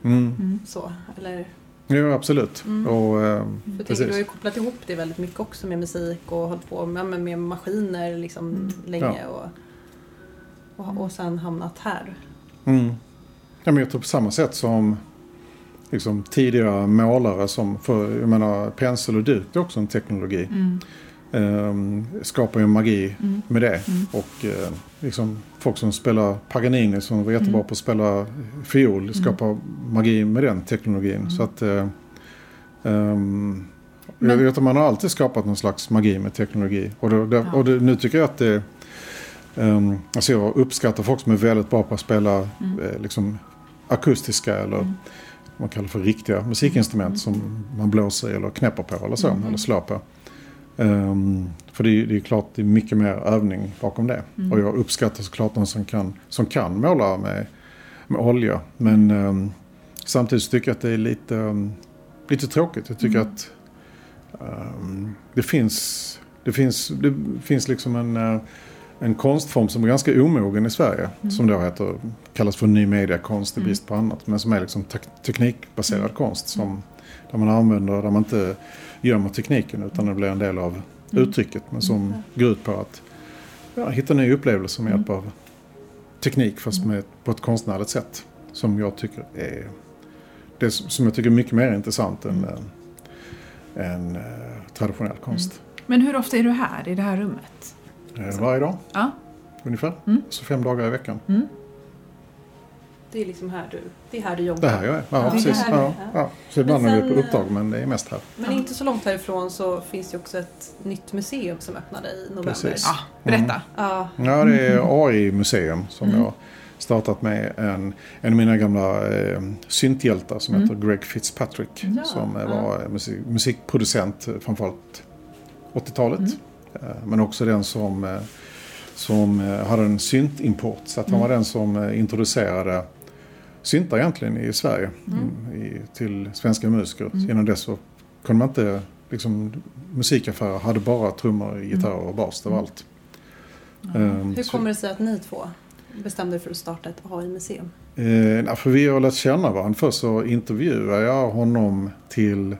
Mm. så? Eller, Jo, absolut. Mm. Och, för jag tänker, du har ju kopplat ihop det väldigt mycket också med musik och hållit på med, med, med maskiner liksom länge och, och, och sen hamnat här. Mm. Ja, men jag tror på samma sätt som liksom, tidigare målare som, för jag menar pensel och duk är också en teknologi. Mm. Ehm, skapar ju magi med det. Och eh, liksom folk som spelar Paganini som var jättebra på att spela fiol skapar magi med den teknologin. Så att ehm, jag Men- vet att man har alltid skapat någon slags magi med teknologi. Och, då, det, och det, nu tycker jag att det Um, alltså jag uppskattar folk som är väldigt bra på att spela eh, liksom akustiska eller vad man kallar för riktiga musikinstrument som man blåser eller knäpper på eller så, eller slår på. Ehm, för det är, det är klart det är mycket mer övning bakom det. Och jag uppskattar såklart någon som kan, som kan måla med, med olja. Men ehm, samtidigt tycker jag att det är lite, ehm, lite tråkigt. Jag tycker att ehm, det finns, det finns, det finns liksom en, eh, en konstform som är ganska omogen i Sverige. Som då heter, kallas för ny mediakonst i brist på annat. Men som är liksom tek- teknikbaserad konst. Som, där man använder, där man inte gömmer tekniken utan det blir en del av uttrycket. Men som går ut på att ja, hitta nya upplevelser med hjälp av teknik fast med, på ett konstnärligt sätt. Som jag tycker är, det som jag tycker är mycket mer intressant än, eh, än eh, traditionell konst. Men hur ofta är du här i det här rummet? Eh, varje dag Ja. ungefär. Så fem dagar i veckan. Det är liksom här du, det är här du jobbar. Det här jag är. Ja, Ja, precis. är, Ja, ja. Så ibland Men är vi på sen, uppdrag men det är mest här. Men inte så långt härifrån så finns det också ett nytt museum som öppnade i november. Precis. Ja, berätta. Ja, Ja, det är AI-museum som jag startat med en, en av mina gamla eh, synthjältar som heter Greg Fitzpatrick. Ja, som eh, ja. var musik, musikproducent framförallt 80-talet. Eh, men också den som, eh, som eh, hade en syntimport. Så att han var den som eh, introducerade syntar egentligen i Sverige mm, i, till svenska musiker. Innan dess så kunde man inte, liksom, musikaffärer hade bara trummor, gitarrer och bas, det var allt. Ehm, hur kommer det sig att ni två bestämde er för att starta ett AI-museum? Eh, för vi har lärt känna varandra. Först så intervjuade jag honom till,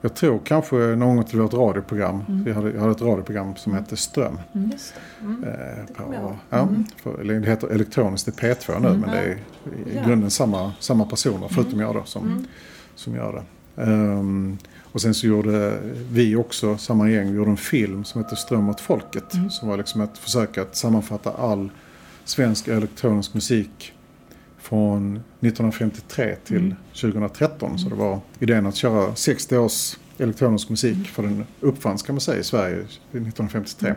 jag tror kanske någon gång till vårt radioprogram. Vi hade, jag hade ett radioprogram som hette Ström. Det. Mm. Eh, jag ihåg. ja, för, eller det heter elektroniskt i P2 nu men det är i Ja. grunden samma, samma personer förutom jag då som, som gör det. Ehm, och sen så gjorde vi också, samma gäng, vi gjorde en film som heter Ström åt folket. Som var liksom ett försök att sammanfatta all svensk elektronisk musik från 1953 till 2013. Så det var idén att köra 60 års elektronisk musik för den uppfanns kan man säga i Sverige 1953.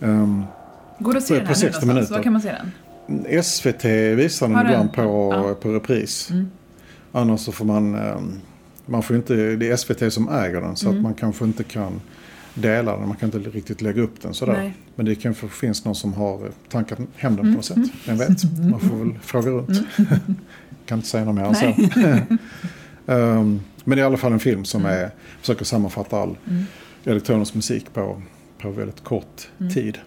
Ehm, Går det att se den på nu 60 någonstans? minuter. Var kan man se den? SVT visar den? ibland på, Ja. på repris. Mm. Annars så får man, ehm, man får inte, det är SVT som äger den så Mm. att man kanske inte kan dela den. Man kan inte riktigt lägga upp den sådär. Nej. Men det kanske finns någon som har eh, tankat hem Mm. den på något sätt. Vem vet? Man får väl fråga runt. *laughs* kan inte säga något mer än så. *laughs* Ehm, men det är i alla fall en film som Mm. är, försöker sammanfatta all elektronisk musik på, på väldigt kort Mm. tid.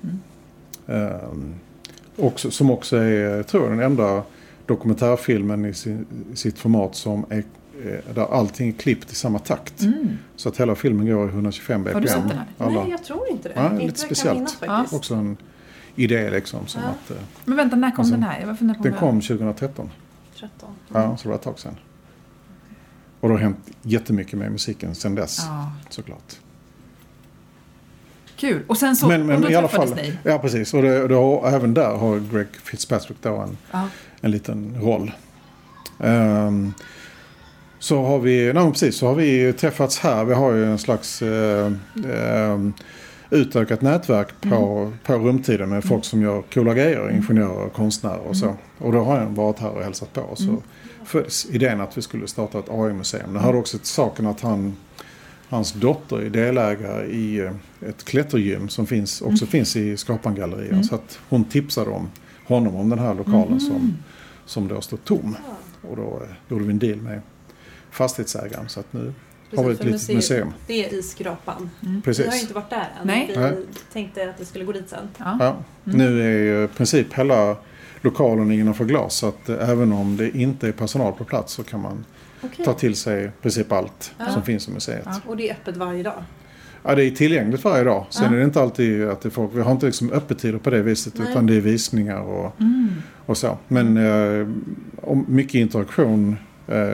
Ehm, också, som också är, tror jag, den enda dokumentärfilmen i, sin, sitt format som är där allting är klippt i samma takt. Så att hela filmen går i 125 bpm. Mm. Har du sett den här? Alla. Nej, jag tror inte det. Ja, inte lite speciellt. minnas faktiskt. Också en idé liksom. Som Ja. att, eh, Men vänta, när kom Alltså, den här? Jag var funderar på den kom 2013. 13. Ja, så det var ett tag sedan. Och det har hänt jättemycket med musiken sedan dess. Ja, Såklart. kul. Och sen så, men och men då i alla fall. ni? Ja, precis. Och det, det har, även där har Greg Fitzpatrick då en, Ja. en liten roll. Ehm, så har vi, nej, precis, så har vi träffats här. Vi har ju en slags eh, ehm, utökat nätverk på, på rumtiden med folk som gör coola grejer, ingenjörer och konstnärer och så. Och då har jag varit här och hälsat på. Så föddes idén att vi skulle starta ett AI-museum. Det hörde också till saken att han, hans dotter är delägare i eh, ett klättergym som finns, också finns i Skapangallerian. Så att hon tipsade om honom om den här lokalen som, som då står tom. Och då eh, gjorde vi en deal med fastighetsägaren. Så att nu har vi ett litet museum. Det är i Skrapan. Precis. Vi har ju inte varit där än. Nej. Vi Nej. tänkte att vi skulle gå dit sen. Ja. Ja. Nu är ju i princip hela lokalen innanför glas. Så att eh, även om det inte är personal på plats så kan man Okej. ta till sig i princip allt Ja. som finns i museet. Ja. Och det är öppet varje dag. Ja, det är tillgängligt varje dag. Sen Ja. är det inte alltid att det är folk. Vi har inte liksom öppettider på det viset Nej. utan det är visningar och, Mm. och så. Men eh, om mycket interaktion,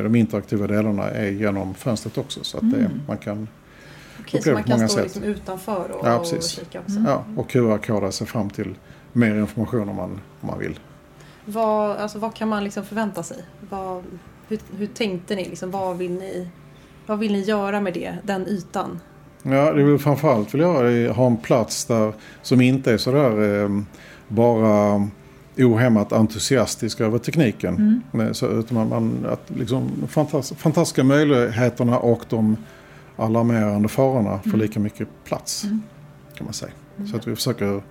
de interaktiva delarna är genom fönstret också. Så att det, Mm. man kan Okej, så man kan stå liksom utanför och, Ja, och kika också. Ja, och QR-koda sig fram till mer information om man, om man vill. Vad, alltså, vad kan man liksom förvänta sig? Vad, hur, hur tänkte ni? Liksom, vad, vill ni? vad vill ni göra med det, den ytan? Ja, det vill framförallt vill jag ha en plats där som inte är sådär eh, bara ohämmat entusiastisk över tekniken. Men Så, utan man, att liksom, fantas, fantastiska möjligheterna och de alarmerande farorna får lika mycket plats. Kan man säga. Så att vi försöker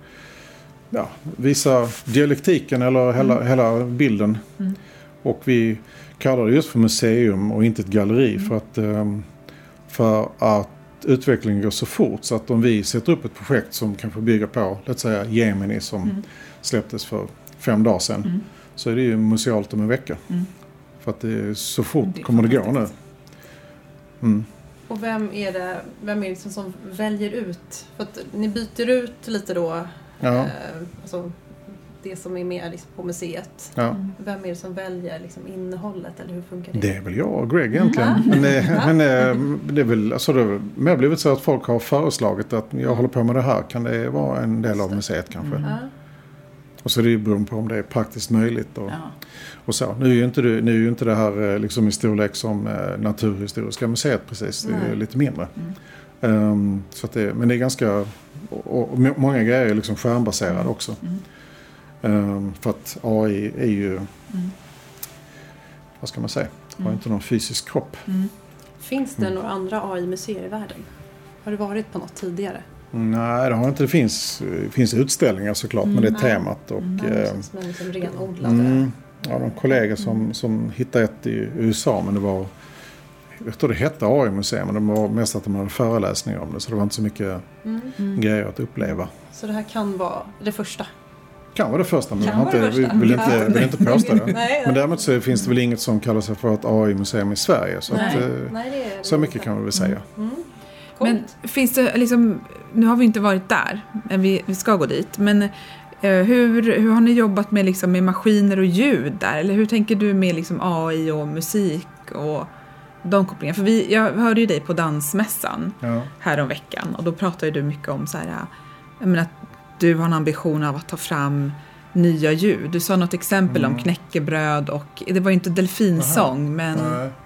ja, visa dialektiken eller hela, hela bilden. Och vi kallar det just för museum och inte ett galleri för att, ehm, för att utvecklingen går så fort så att om vi sätter upp ett projekt som kanske bygger på, låt säga Gemini som släpptes för fem dagar sedan. Så är det ju musealt om en vecka. För att det är så fort Det kommer det gå nu. Mm. Och vem är det vem är det liksom som väljer ut? För att ni byter ut lite då Ja, eh, alltså, det som är med liksom, på museet. ja. Vem är det som väljer liksom, innehållet eller hur funkar det? Det är väl jag och Greg egentligen. Men, det, men eh, det är väl alltså det har mer blivit så att folk har föreslagit att jag håller på med det här. Kan det vara en del av museet kanske? Och så är det ju beroende på om det är praktiskt möjligt. Och, Ja. och så. Nu är ju inte det, nu är ju inte det här eh, liksom i storlek som eh, Naturhistoriska museet precis. Det är Nej. lite mindre. Ehm, så att det, men det är ganska... Och, och må- många grejer är liksom skärmbaserade också. Ehm, för att AI är ju... Vad ska man säga? Har inte någon fysisk kropp. Finns Mm. det några andra AI-museer i världen? Har du varit på något tidigare? Nej, det har inte. Det finns, det finns utställningar såklart, men det är temat. Och, Ja, eh, precis, men liksom renodlade. Mm, jag har en kollega som, som hittade ett i USA men det var jag tror det hette AI-museum men det var mest att de hade föreläsningar om det så det var inte så mycket Mm. grejer att uppleva. Så det här kan vara det första? Kan vara det första men jag Kan inte, det första. vill, inte, Ja. vill inte påstå det. *laughs* Nej, Men däremot så finns det väl inget som kallar sig för ett AI-museum i Sverige. Så, att, Nej, eh, nej, det är så mycket kan vi väl säga. Coolt. Men finns det liksom, nu har vi inte varit där, men vi, vi ska gå dit. Men eh, hur, hur har ni jobbat med, liksom, med maskiner och ljud där? Eller hur tänker du med liksom, AI och musik och de kopplingarna? För vi, jag hörde ju dig på dansmässan Ja. häromveckan och då pratade du mycket om så här, jag menar, att du har en ambition av att ta fram nya ljud. Du sa något exempel om knäckebröd och det var ju inte delfinsång men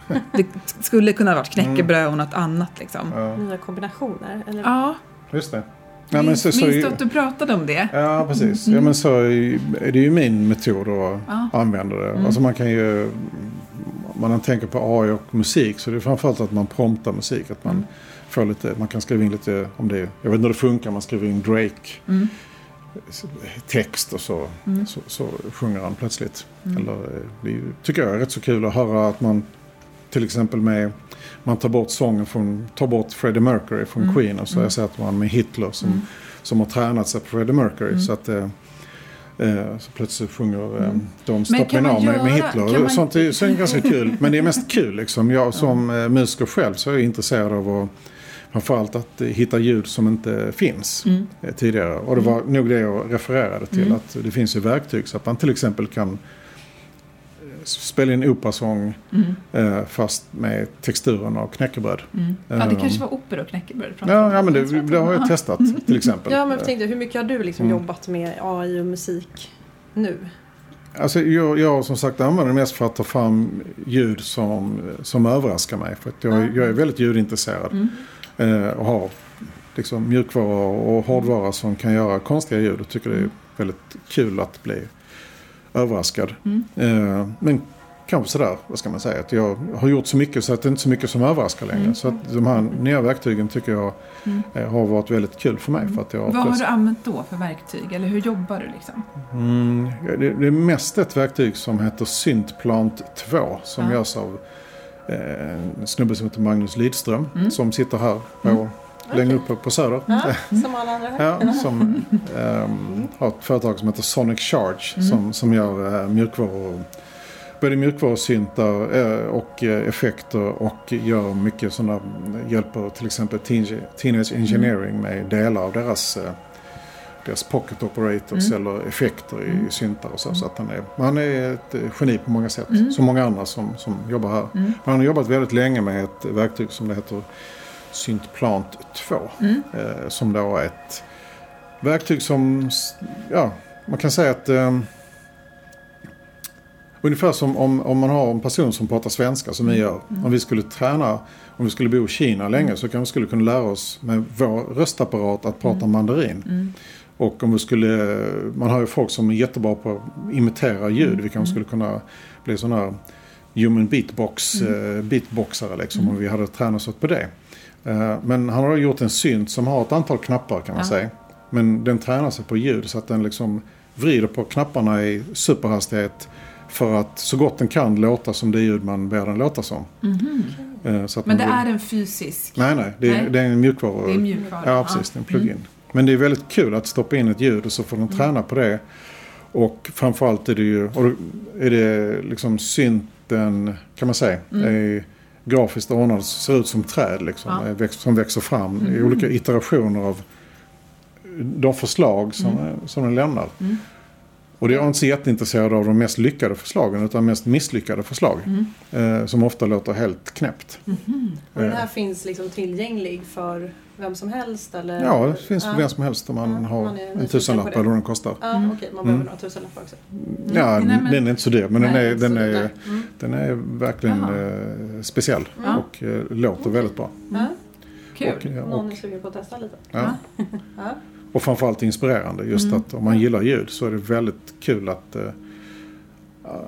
Nej. *laughs* det skulle kunna ha varit knäckebröd och något annat liksom. Ja, Nya kombinationer? Eller? Ja, just det. Nej, men minns, så, så, minns du att du pratade om det? Ja, precis. Ja, men så är det ju min metod att Ja. använda det. Alltså man kan ju... Om man tänker på AI och musik så är det framförallt att man promptar musik. Att man får lite... Man kan skriva in lite om det... Jag vet inte hur det funkar. Man skriver in Drake. Text och så, så, så sjunger han plötsligt. Eller, eh, det tycker jag är rätt så kul att höra att man till exempel med man tar bort sången från, tar bort Freddie Mercury från Queen och så ersätter man med Hitler som, som har tränat sig på Freddie Mercury. Så att eh, eh, så plötsligt sjunger eh, de Stop Me Now med, med Hitler. man- Sånt är, så är ganska kul. Men det är mest kul liksom. Jag som eh, musiker själv så är jag intresserad av att framförallt att eh, hitta ljud som inte finns eh, tidigare. Och det var nog det jag refererade till. Att det finns ju verktyg så att man till exempel kan eh, spela in operasång eh, fast med texturen av knäckebröd. Ja, det Ehm, kanske var opera och knäckebröd. Ja, ja men det, det har jag testat till exempel. *laughs* Ja, men jag tänkte, hur mycket har du liksom Mm. jobbat med AI och musik nu? Alltså, jag, jag som sagt använder det mest för att ta fram ljud som, som överraskar mig. För att jag, jag är väldigt ljudintresserad. Eh, och har liksom mjukvara och hårdvara som kan göra konstiga ljud. Och tycker det är väldigt kul att bli överraskad. Eh, men kanske sådär, vad ska man säga, att jag har gjort så mycket så att det är inte så mycket som överraskar längre. Så att de här nya verktygen tycker jag eh, har varit väldigt kul för mig. För att jag Vad har plötsligt- du använt då för verktyg? Eller hur jobbar du liksom? Mm, det, det är mest ett verktyg som heter Syntplant 2 som Ja. görs av eh, snubbe som heter Magnus Lidström som sitter här på, längre uppe på Söder. Ja, som alla andra här. Ja, som ehm, har ett företag som heter Sonic Charge som, som gör eh, mjukvaror. Både mjukvarusyntar eh, och eh, effekter och gör mycket sådana, hjälper till exempel Teenage, teenage Engineering med delar av deras, eh, deras pocket operators eller effekter i syntar och så. så att han, är, han är ett eh, geni på många sätt, som många andra som, som jobbar här. Men han har jobbat väldigt länge med ett verktyg som det heter Syntplant 2. Eh, som då är ett verktyg som, ja, man kan säga att eh, Ungefär som om, om man har en person som pratar svenska som vi gör. Om vi skulle träna, om vi skulle bo i Kina länge så kanske vi skulle kunna lära oss med vår röstapparat att prata mandarin. Och om vi skulle, man har ju folk som är jättebra på att imitera ljud. Vi kanske skulle kunna bli sådana här human beatbox, eh, beatboxare liksom om vi hade tränat oss på det. Eh, men han har gjort en synt som har ett antal knappar kan man säga. Men den tränar sig på ljud så att den liksom vrider på knapparna i superhastighet för att så gott den kan låta som det ljud man ber den låta som. Att Men det vill- är en fysisk... Nej, nej. Det är, Nej. Det är en mjukvara. Det är mjukvara, Ja, ja. precis. Det är en plugin. Men det är väldigt kul att stoppa in ett ljud och så får den träna på det. Och framförallt är det ju, och är det liksom synten, kan man säga, är grafiskt ordnad, ser ut som träd liksom, Ja. som växer fram i olika iterationer av de förslag som, som den lämnar. Och det är jag inte så jätteintresserad av de mest lyckade förslagen utan mest misslyckade förslag. Eh, som ofta låter helt knäppt. Och den här finns liksom tillgänglig för vem som helst? Eller? Ja, det finns för Ja. vem som helst om man Ja, har man är en tusenlapp eller vad den kostar. Ja, okej, man behöver några tusenlappar också. Ja, Nej, men- den är inte så dyr men den Nej, är, den så dyr, är, nej. Mm. den är verkligen eh, speciell och eh, låter väldigt bra. Ja, Kul. Och, ja, någon och, är sugen på att testa lite. ja. Ja. och framförallt inspirerande. Just Mm. att om man gillar ljud så är det väldigt kul att, eh,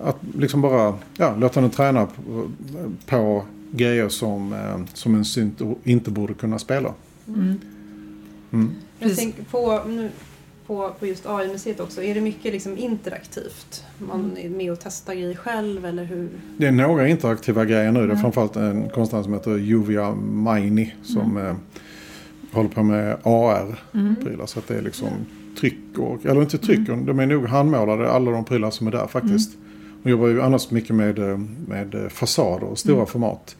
att liksom bara ja, låta den träna på, på grejer som, eh, som en synt inte borde kunna spela. Jag Precis. tänker på, nu, på, på just AI-museet också, är det mycket liksom interaktivt? Man är med och testar grejer själv eller hur? Det är några interaktiva grejer nu. Det är framförallt en konstnär som heter Juvia Maini som eh, håller på med AR-prylar. Så att det är liksom tryck och, eller inte tryck, de är nog handmålade alla de prylar som är där faktiskt. Hon jobbar ju annars mycket med, eh, med fasader och stora format.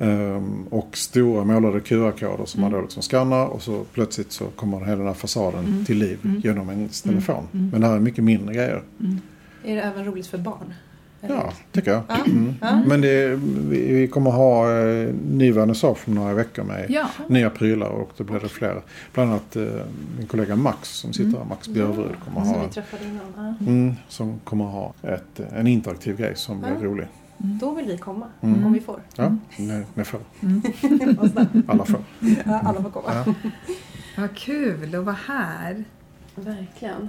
Ehm, och stora målade QR-koder som man då liksom skannar och så plötsligt så kommer hela den här fasaden till liv genom ens telefon. Men det här är mycket mindre grejer. Är det även roligt för barn? Eller? Ja, tycker jag. Ja. Mm. Ja. Men det, vi, vi kommer ha eh, ny vernissage om några veckor med Ja. nya prylar och då blir det fler. Bland annat eh, min kollega Max som sitter här, Max Björvrud, kommer Som ha, vi träffade innan. Ja. mm, som kommer ha ett, en interaktiv grej som blir Ja. rolig. Då vill vi komma, Mm. om vi får. Ja, ni, ni får. *laughs* Vad snällt. Alla får. Ja, Alla får komma. Ja. Vad kul att vara här. Verkligen.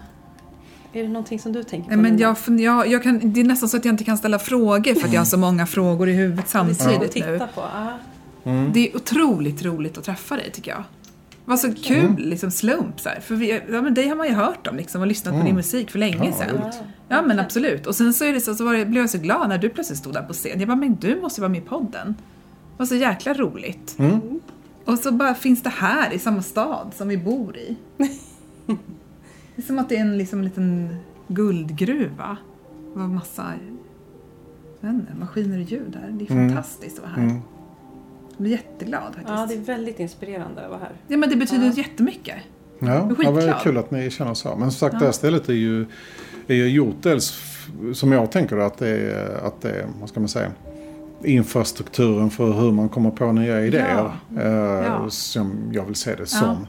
Är det någonting som du tänker på? Nej, men jag, jag, jag kan, det är nästan så att jag inte kan ställa frågor för att jag har så många frågor i huvudet samtidigt nu. titta på. Ja. Det är otroligt roligt att träffa dig tycker jag. Var så kul, liksom slump så här. För vi, ja, men dig har man ju hört om liksom och lyssnat på din musik för länge Ja, sedan. roligt. Ja men absolut. Och sen så, är det så, så var det, blev jag så glad när du plötsligt stod där på scen. Jag bara, men du måste vara med i podden. Det var så jäkla roligt. Och så bara finns det här i samma stad som vi bor i. *laughs* Det är som att det är en liksom, liten guldgruva. Det var massa inte, maskiner och ljud här. Det är fantastiskt att vara här. Mm. Jag blir jätteglad faktiskt. ja, det är väldigt inspirerande att vara här. Ja men det betyder jättemycket. Ja, är ja, vad skitglad. kul att ni känner så. Men som sagt, det här stället är ju, är ju gjort dels som jag tänker att det är, att det är, vad ska man säga, infrastrukturen för hur man kommer på nya idéer. eh, Ja. Som jag vill se det som.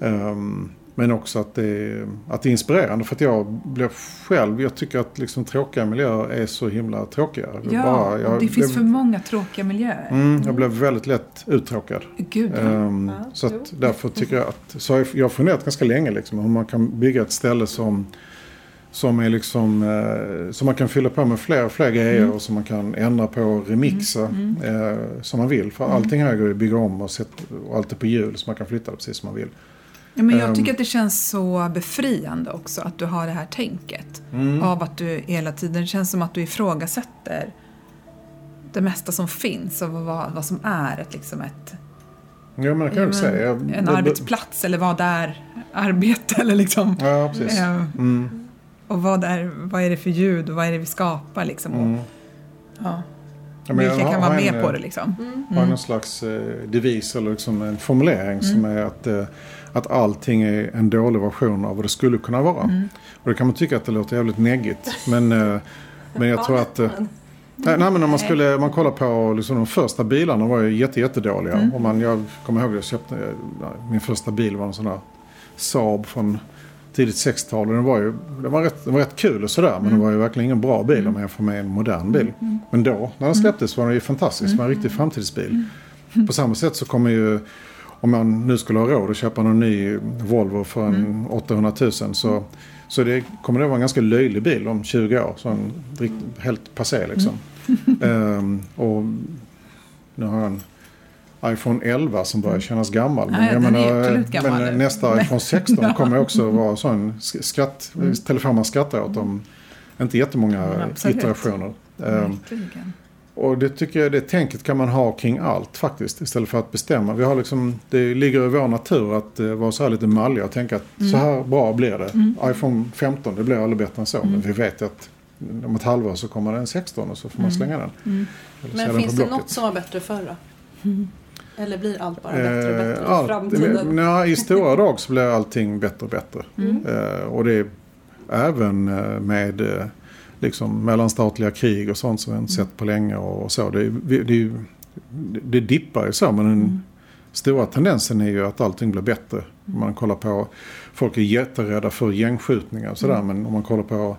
Ehm, men också att det, är, att det är inspirerande för att jag blir själv, jag tycker att liksom tråkiga miljöer är så himla tråkiga. Ja, bara- jag det finns blev- för många tråkiga miljöer. Mm, jag blev väldigt lätt uttråkad. Gud. Ehm, Ja, så att jo. därför tycker jag att, så har jag, har funderat ganska länge liksom, hur man kan bygga ett ställe som, som är liksom, eh, som man kan fylla på med fler och fler grejer Mm. och som man kan ändra på och remixa eh, som man vill. För Mm. allting här går ju att bygga om och, sätta, och allt är på hjul så man kan flytta det precis som man vill. Ja men jag ehm, tycker att det känns så befriande också att du har det här tänket. Mm. Av att du hela tiden, känns som att du ifrågasätter det mesta som finns och vad, vad som är ett, liksom ett, Ja det kan men säga. En det- arbetsplats eller vad är arbete *laughs* eller liksom. Ja precis. Eh, Mm, Och vad är, vad är det för ljud och vad är det vi skapar liksom. Och, mm. ja, Ja, men vilka har- kan vara med en, på eh, det liksom. har någon slags eh, devis eller liksom en formulering som är att, eh, att allting är en dålig version av vad det skulle kunna vara. Och det kan man tycka att det låter jävligt neggigt. Men, eh, men jag tror att... Eh, *laughs* Nej, nej men om man skulle, man kollar på liksom, de första bilarna var ju jätte, jättedåliga. Mm. Och man, jag kommer ihåg att jag köpte, ja, min första bil var en sån där Saab från tidigt 60-tal. Den var ju den var rätt, den var rätt kul och sådär. Men Mm. den var ju verkligen ingen bra bil om jag jämför med en modern bil. Men då, när Mm. den släpptes var den ju fantastisk. Det var en riktig framtidsbil. På samma sätt så kommer ju, om man nu skulle ha råd att köpa någon ny Volvo för en Mm. 800 000 så, så det kommer det vara en ganska löjlig bil om 20 år. Så en helt passé liksom. *laughs* Ehm, och nu har jag en iPhone 11 som börjar kännas gammal. Ja, ja, den är absolut gammal. men nästa iPhone 16 *laughs* kommer också vara sån sk- skratt, telefon man skrattar åt om inte jättemånga Mm, iterationer. Verkligen. och det tycker jag, det tänket kan man ha kring allt faktiskt. Istället för att bestämma. Vi har liksom, det ligger i vår natur att eh, vara så här lite malliga och tänka att Mm. så här bra blir det. iPhone 15, det blir aldrig bättre än så. Mm. Men vi vet att om ett halvår så kommer det en 16 och så får man Mm. slänga den. Men finns det något som var bättre förr då? Eller blir allt bara bättre och Eh, bättre i allt- framtiden? nja, I stora drag så blir allting bättre och bättre. *laughs* Mm. Eh, och det är även eh, med liksom mellanstatliga krig och sånt som vi inte sett på länge och så. Det, det, ju- det dippar ju så men den stora tendensen är ju att allting blir bättre. Om man kollar på, folk är jätterädda för gängskjutningar och sådär men om man kollar på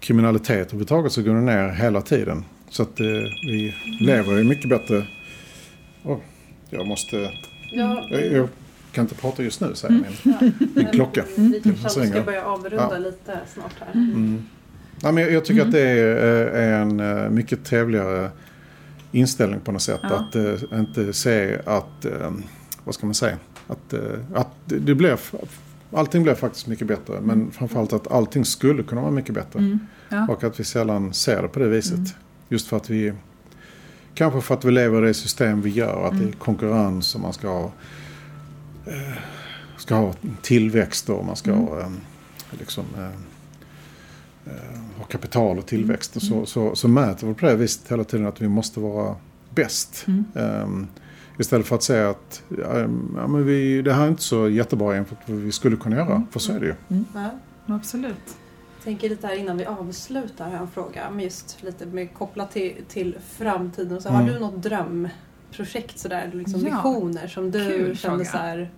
kriminalitet överhuvudtaget så går det ner hela tiden. Så att eh, vi lever i mycket bättre... Oh, jag måste... Ja, Jag, jag kan inte prata just nu säger min, min klocka. Vi kanske ska börja avrunda Ja. lite snart här. Mm. Ja, men jag, jag tycker att det är, eh, en eh, mycket trevligare inställning på något sätt. Ja. Att eh, inte se att, eh, vad ska man säga, att, eh, att det det blev, allting blev faktiskt mycket bättre. Men framförallt att allting skulle kunna vara mycket bättre. Mm. Ja. Och att vi sällan ser det på det viset. Just för att vi, kanske för att vi lever i det system vi gör. Att det är konkurrens och man ska ha, eh, ska ha tillväxt och man ska ha, eh, liksom, eh, ha kapital och tillväxt. Och så, så, så mäter vi på det viset hela tiden att vi måste vara bäst. Ehm, istället för att säga att ja, ja, men vi, det här är inte så jättebra jämfört med vad vi skulle kunna göra. För så är det ju. Ja. Absolut. Jag tänker lite här innan vi avslutar, har jag en fråga. Men just lite med kopplat till, till framtiden. Så Har Mm. du något drömprojekt sådär, liksom Ja. visioner som du Kul kände fråga. så här,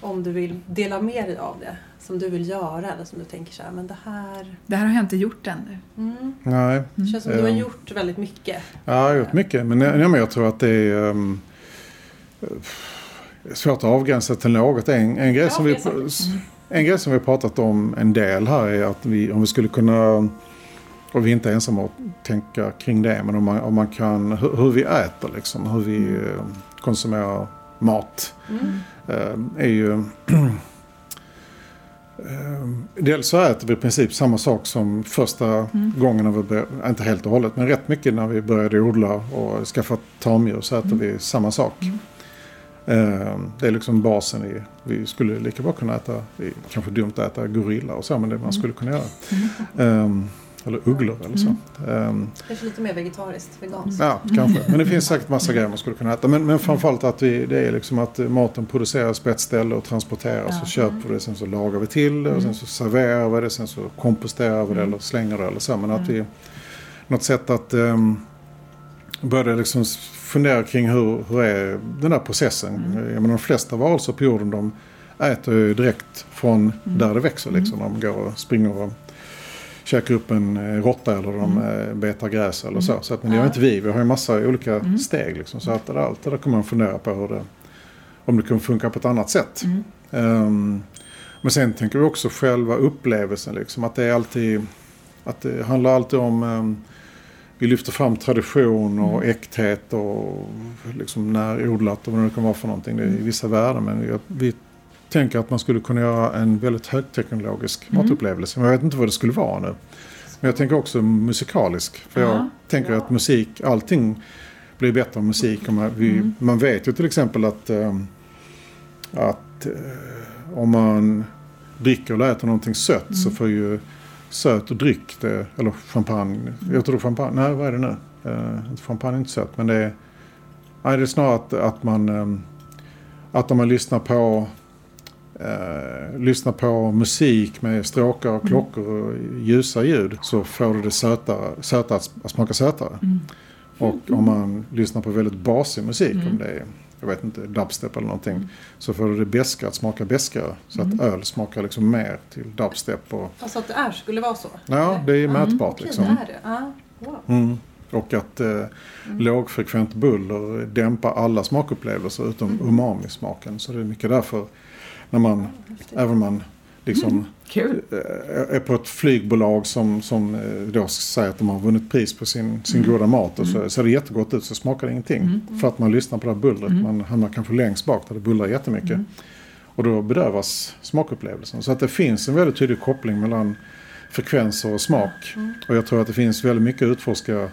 om du vill dela med dig av det? Som du vill göra eller som du tänker så här, men det här... Det här har jag inte gjort ännu. Mm. Nej. Det känns som du har Mm. gjort väldigt mycket. Ja, jag har gjort mycket. Men, ja, men jag tror att det är um, svårt att avgränsa till något. En, en, grej Ja, som vi. En grej som vi har pratat om en del här är att vi, om vi skulle kunna, och vi är inte ensamma att tänka kring det, men om man, om man kan, hur, hur vi äter liksom, hur vi eh, konsumerar mat. Mm. eh, är ju... *clears throat* eh, Dels så äter vi i princip samma sak som första gången när vi började, inte helt och hållet, men rätt mycket när vi började odla och skaffa tamdjur så äter vi samma sak. Eh, Det är liksom basen i, vi skulle lika bra kunna äta, kanske dumt att äta gorilla och så, men det man skulle kunna göra. *laughs* Eh, Eller ugglor eller så. Eh, Kanske lite mer vegetariskt, veganskt. Ja, kanske. Men det finns säkert massa grejer man skulle kunna äta. Men, men framförallt att vi, det är liksom att maten produceras på ett ställe och transporteras och köper det. Sen så lagar vi till det och sen så serverar vi det. Sen så komposterar vi det eller slänger det eller så. Men att vi, något sätt att um, börja liksom fundera kring hur, hur är den där processen. Jag menar, de flesta varelser på jorden de äter ju direkt från där det växer. Liksom. De går och springer och käkar upp en eh, råtta eller de eh, betar gräs eller så. så att, men det gör inte vi. Vi har ju massa olika steg. Liksom, så att allt det där kommer man fundera på hur det, om det kan funka på ett annat sätt. Ehm, men sen tänker vi också själva upplevelsen. Liksom, att det är alltid, att det handlar alltid om ehm, vi lyfter fram tradition och äkthet och liksom närodlat och vad det kan vara för någonting. Det är i vissa värden. Men vi, vi tänker att man skulle kunna göra en väldigt högteknologisk matupplevelse. Men jag vet inte vad det skulle vara nu. Men jag tänker också musikalisk. För jag Ja. tänker att musik, allting blir bättre av musik. Om man, vi, man vet ju till exempel att, ehm, att eh, om man dricker eller äter någonting sött så får ju söt och dryck, det, eller champagne. Jag tror champagne, nej vad är det nu? Uh, champagne är inte sött men det är, nej, det är snarare att, att man, ehm, att om man lyssnar på eh, lyssnar på musik med stråkar och klockor och ljusa ljud så får du det sötare, sötare att, smaka sötare. Och om man lyssnar på väldigt basig musik, om det är jag vet inte, dubstep eller någonting. Så får du det beska att smaka beskare. Så att öl smakar liksom mer till dubstep. Och, Alltså att det är, skulle vara så? ja, det är mätbart Okej, liksom. det är det. Ja, wow. Mm. Och att eh, lågfrekvent buller dämpar alla smakupplevelser utom umami-smaken. Så det är mycket därför när man, även om man liksom Kul. eh, är på ett flygbolag som, som eh, då säger att de har vunnit pris på sin, sin goda mat och så ser det jättegott ut så smakar det ingenting. För att man lyssnar på det här bullret. Man hamnar kanske längst bak där det bullrar jättemycket. Och då bedövas smakupplevelsen. Så att det finns en väldigt tydlig koppling mellan frekvenser och smak. Och jag tror att det finns väldigt mycket att utforska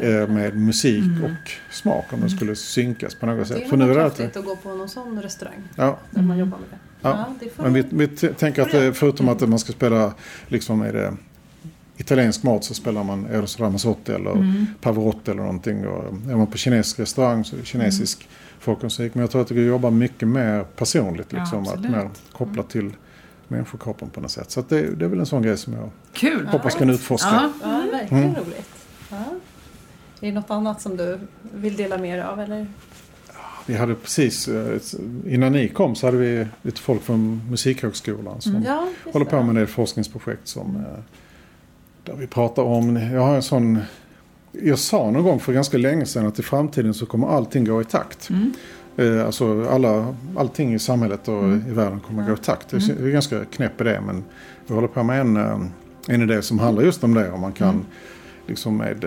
eh, med musik och smak om det skulle synkas på något Det sätt. För nog nu är det kraftigt alltid, att gå på någon sån restaurang ja, där man jobbar med det. Ja. men vi, vi tänker att det, förutom att man ska spela liksom är det italiensk mat så spelar man Eros Ramazzotti eller Pavarotti eller någonting. Och är man på kinesisk restaurang så är det kinesisk folkmusik. Men jag tror att det går att jobba mycket mer personligt. Ja, Liksom, att absolut. mer kopplat till människokroppen på något sätt. Så att det, det är väl en sån grej som jag Kul. hoppas kan utforska. Ja. Ja, verkligen Mm. roligt. Ja. Är det något annat som du vill dela med dig av? Eller? Vi hade precis, eh, innan ni kom så hade vi lite folk från Musikhögskolan som Ja, just håller på det. med en del forskningsprojekt som eh, där vi pratar om, jag har en sån jag sa någon gång för ganska länge sedan att i framtiden så kommer allting gå i takt. Eh, alltså alla, allting i samhället och i världen kommer gå i takt. Det är- det är ganska knäpp idé men vi håller på med en, en idé som handlar just om det. Om man kan liksom med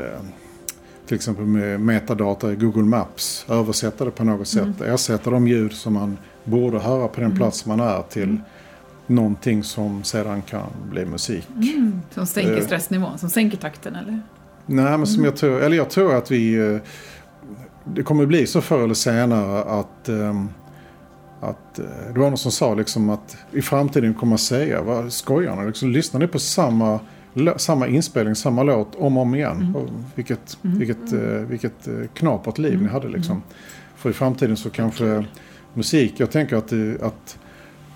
till exempel med metadata i Google Maps översätta det på något sätt. Ersätta de ljud som man borde höra på den plats man är till någonting som sedan kan bli musik. Som sänker Eh. stressnivån, som sänker takten eller? Nej, men som jag tror, eller jag tror att vi... eh, Det kommer bli så förr eller senare att... ehm, att eh, det var någon som sa liksom att i framtiden kommer man säga, vad skojar ni? Liksom, lyssnar ni på samma, samma inspelning, samma låt om och om igen? Och vilket, vilket, eh, vilket eh, knapert liv ni hade liksom. För i framtiden så kanske musik, jag tänker att, det, att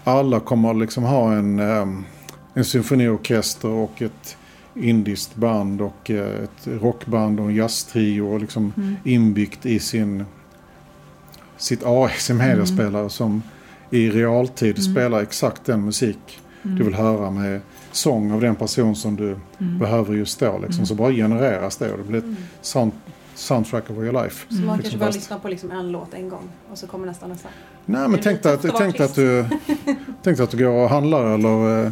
alla kommer liksom ha en, ehm, en symfoniorkester och ett indiskt band och eh, ett rockband och en jazztrio och liksom inbyggt i sin sitt AI, sin mediaspelare som i realtid spelar exakt den musik du vill höra med sång av den person som du behöver just då. Liksom. Så bara genereras det och det blir ett sound, soundtrack of your life. Så man kanske Liksom bara fast- lyssnar på liksom en låt en gång och så kommer nästa nästa. Nej men tänk dig att, tänk att, du, tänk dig att du går och handlar eller eh,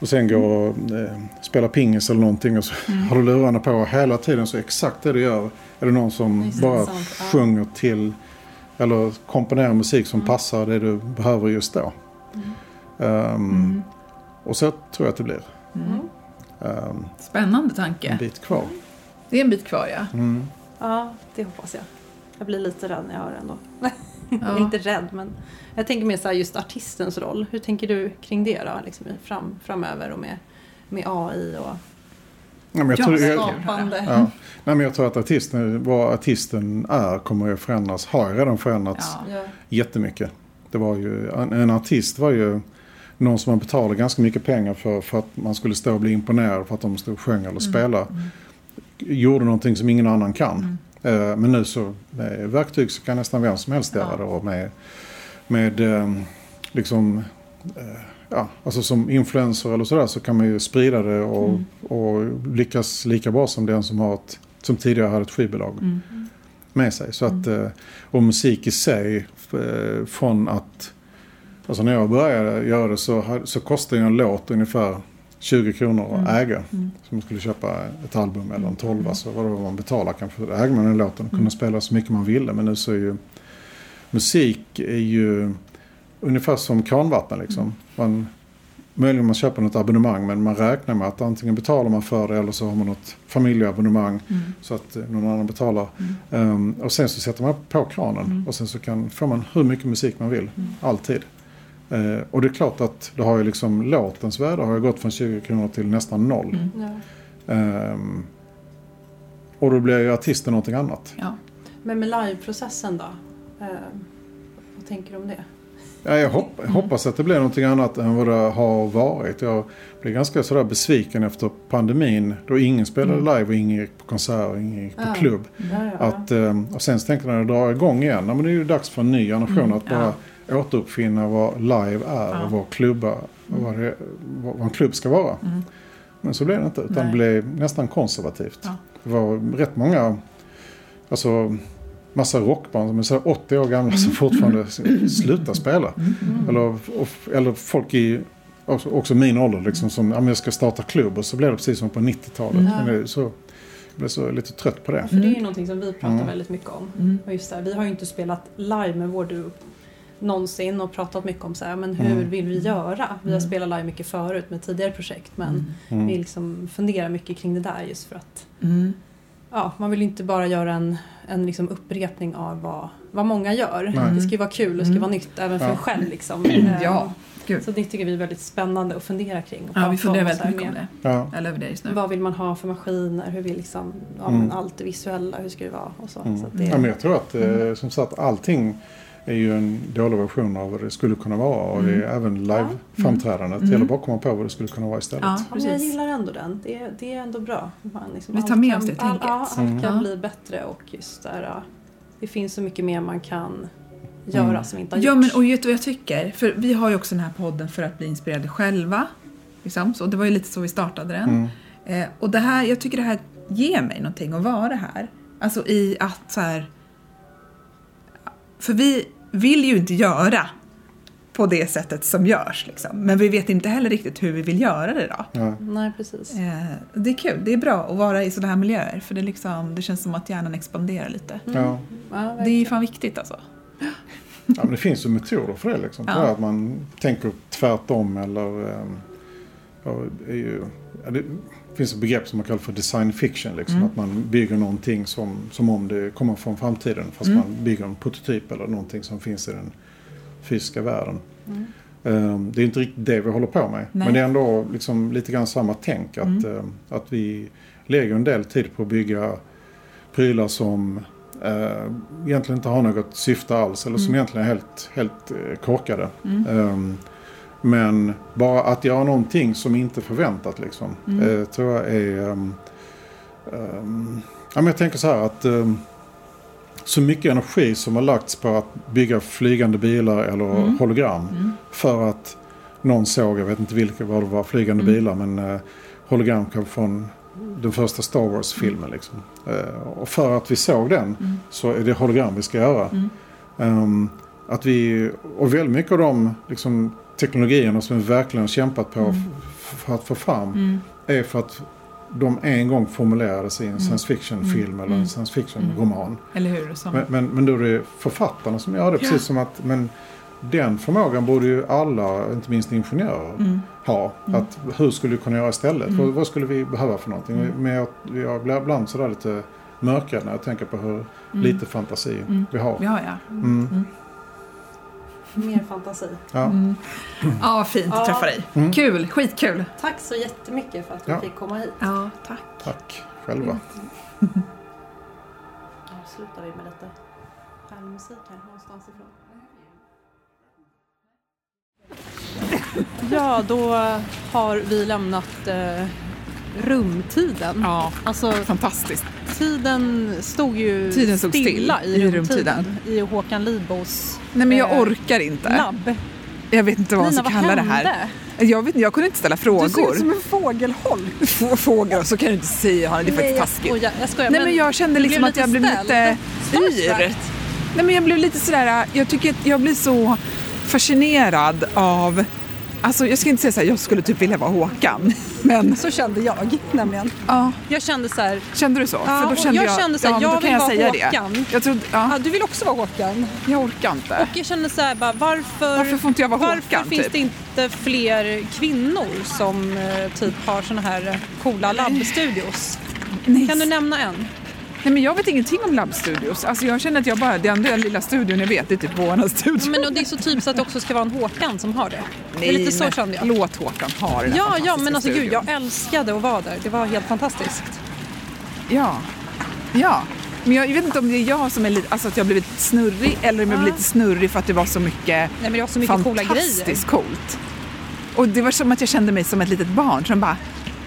och sen går och eh, spelar pingis eller någonting och så har du lurarna på hela tiden så exakt det du gör är det någon som det, bara sant, sjunger till eller komponerar musik som passar det du behöver just då. Ehm, Och så tror jag att det blir. Ehm, Spännande en tanke. bit kvar. Det är en bit kvar ja. Mm. Ja, det hoppas jag. Jag blir lite rädd när jag hör det ändå. *laughs* Ja. Inte rädd, men jag tänker mer så här just artistens roll. Hur tänker du kring det då, liksom fram, framöver och med, med AI och Ja, men jag Ja, tror, jag, skapande? ja. Nej, men jag tror att artisten, vad artisten är kommer ju förändras, har redan förändrats. Ja. jättemycket. Det var ju, en, en artist var ju någon som man betalade ganska mycket pengar för, för att man skulle stå och bli imponerad för att de stod och sjöng eller spelade. Gjorde någonting som ingen annan kan. Eh, men nu så med verktyg så kan nästan vem som helst göra det. Och med, med eh, liksom, eh, ja, alltså som influencer eller sådär så kan man ju sprida det och, och lyckas lika bra som den som, har ett, som tidigare hade ett skivbolag med sig. Så att, eh, och musik i sig, eh, från att... Alltså när jag började göra det så, så kostade en låt ungefär 20 kronor att äga. Som man skulle köpa ett album eller en tolva så var det vad man betalar kanske. För äger man den låten och kunde spela så mycket man ville. Men nu så är ju musik är ju ungefär som kranvatten liksom. Man, möjligen man köper något abonnemang men man räknar med att antingen betalar man för det eller så har man något familjeabonnemang så att eh, någon annan betalar. Ehm, och sen så sätter man på kranen och sen så kan, får man hur mycket musik man vill. Alltid. Eh, och det är klart att det har ju liksom låtens värde har ju gått från 20 kronor till nästan noll. Ja. Ehm, och då blir ju artisten någonting annat. Ja. Men med liveprocessen då? Eh, vad tänker du om det? Ja, jag hopp, hoppas att det blir någonting annat än vad det har varit. Jag blev ganska sådär besviken efter pandemin då ingen spelade live och ingen gick på konsert och ingen gick på klubb. Att, eh, och sen så tänkte jag när det drar igång igen, ja, men det är ju dags för en ny generation att bara återuppfinna vad live är och vad, klubba, vad, det, vad, vad en klubb ska vara. Men så blev det inte, utan Nej. det blev nästan konservativt. Ja. Det var rätt många, alltså massa rockband som är så här 80 år gamla som fortfarande s- slutar spela. Eller, och, eller folk i också, också min ålder liksom som, ja men jag ska starta klubb och så blev det precis som på 90-talet. Men det, är så, jag blev så lite trött på det. För det är ju någonting som vi pratar väldigt mycket om. Och just det, här, vi har ju inte spelat live med vår duo någonsin och pratat mycket om så här, men hur vill vi göra? Vi har spelat live mycket förut med tidigare projekt men vi liksom funderar mycket kring det där just för att Mm. ja, man vill inte bara göra en, en liksom upprepning av vad, vad många gör. Nej. Det ska ju vara kul och det ska vara nytt även för Ja. en själv. Liksom. Eh, Ja, gud. Så det tycker vi är väldigt spännande att fundera kring. Och Ja, vi funderar så väldigt här mycket om med det. Ja. Jag över det just nu. Vad vill man ha för maskiner? Hur vill liksom, ja, Mm. allt det visuella, hur ska det vara? Och så. så att det, Ja, men jag tror att eh, som sagt allting är ju en dålig version av vad det skulle kunna vara. Och det är även live-framträdandet. Det gäller bara att komma på vad det skulle kunna vara istället. Ja, Ja, men jag precis. gillar ändå den. Det, det är ändå bra. Man liksom, Vi tar med kan, oss det all, tänket. Ja, allt Mm. kan Ja. bli bättre och just där, ja, det finns så mycket mer man kan göra Mm. som inte har Ja, gjorts. men och vet du vad jag tycker? För vi har ju också den här podden för att bli inspirerade själva. Liksom. Så det var ju lite så vi startade den. Eh, och det här, jag tycker det här ger mig någonting att vara här. Alltså i att så här... För vi vill ju inte göra på det sättet som görs. Liksom. Men vi vet inte heller riktigt hur vi vill göra det då. Ja. Nej, precis. Eh, det är kul, det är bra att vara i sådana här miljöer. För det, liksom, det känns som att hjärnan expanderar lite. Ja. Ja, Det är ju fan viktigt alltså. Ja, men det finns ju metoder för det. Liksom. Ja. Att man tänker tvärtom eller... ehm, ja, det, är ju, det finns ett begrepp som man kallar för design fiction. Liksom, Mm. Att man bygger någonting som, som om det kommer från framtiden. Fast Mm. man bygger en prototyp eller någonting som finns i den fysiska världen. Mm. Ehm, det är inte riktigt det vi håller på med. Nej. Men det är ändå liksom lite grann samma tänk. Att, Mm. ehm, att vi lägger en del tid på att bygga prylar som eh, egentligen inte har något syfte alls. Eller som egentligen är helt, helt eh, korkade. Ehm, men bara att göra någonting som inte är förväntat liksom. eh, tror jag är... ehm, ehm, ja, men jag tänker så här att ehm, så mycket energi som har lagts på att bygga flygande bilar eller hologram. För att någon såg, jag vet inte vilka vad det var, flygande bilar. Men eh, hologram kom från den första Star Wars-filmen. Liksom. Eh, och för att vi såg den så är det hologram vi ska göra. Att vi, och väldigt mycket av de liksom, teknologierna som vi verkligen har kämpat på f- för att få fram är för att de en gång formulerades i en science fiction-film eller en science fiction-roman. Eller hur? Som, Men, men, men då är det författarna som gör det. Precis som att men den förmågan borde ju alla, inte minst ingenjörer, ha. Att, hur skulle vi kunna göra istället? Vad, vad skulle vi behöva för någonting? Men jag, jag blir ibland sådär lite mörkare när jag tänker på hur lite fantasi vi har. Ja, ja. Mm. Mer fantasi. Ja. Ja, fint att Ja. träffa dig. Mm. Kul, skitkul. Tack så jättemycket för att vi Ja. fick komma hit. Ja, tack. Tack själva. *laughs* Avslutar vi med lite härlig musik här någonstans ifrån. Ja, då har vi lämnat eh, rumtiden. Ja, Alltså fantastiskt. tiden stod ju Tiden stod stilla still i, i rumtiden. rumtiden. I Håkan Lidbos Nej, men jag Eh, orkar inte. labb. Jag vet inte vad man ska kalla det hände? här. Jag, vet, inte, jag kunde inte ställa Du ser ut frågor. som en fågelholk. Få Fåglar, så kan du inte säga Hanna, det är Nej, faktiskt jag taskigt. skojar. Jag skojar. Nej men jag kände liksom att jag blev lite yr. Nej men jag blev lite sådär, jag tycker att jag blir så fascinerad av Alltså jag ska inte säga så här, jag skulle typ vilja vara Håkan. Men Så kände jag nämligen. ja, Jag kände så här, kände du så? Ja, För då kände jag kände så här, ja, jag vill jag vara Håkan. det. Jag trodde, ja, ja, du vill också vara Håkan. jag orkar inte. Och jag kände så här, bara, varför, Varför får inte jag vara varför Håkan, finns typ? det inte fler kvinnor som eh, typ har såna här coola labbstudios? Nej, Kan du nämna en? Nej men jag vet ingenting om labbstudios. Alltså jag känner att jag bara, den där lilla studion jag vet det är typ våran studio. Men och det är så typiskt att det också ska vara en Håkan som har det. det är lite så kände jag. Låt Håkan ha den Ja, ja, men alltså gud, studion. jag älskade att vara där. Det var helt fantastiskt. Ja, ja. Men jag, jag vet inte om det är jag som är lite, alltså att jag har blivit snurrig eller om jag Ja. blev lite snurrig för att det var så mycket Nej men det var så mycket coola grejer. fantastiskt coolt. Och det var som att jag kände mig som ett litet barn som bara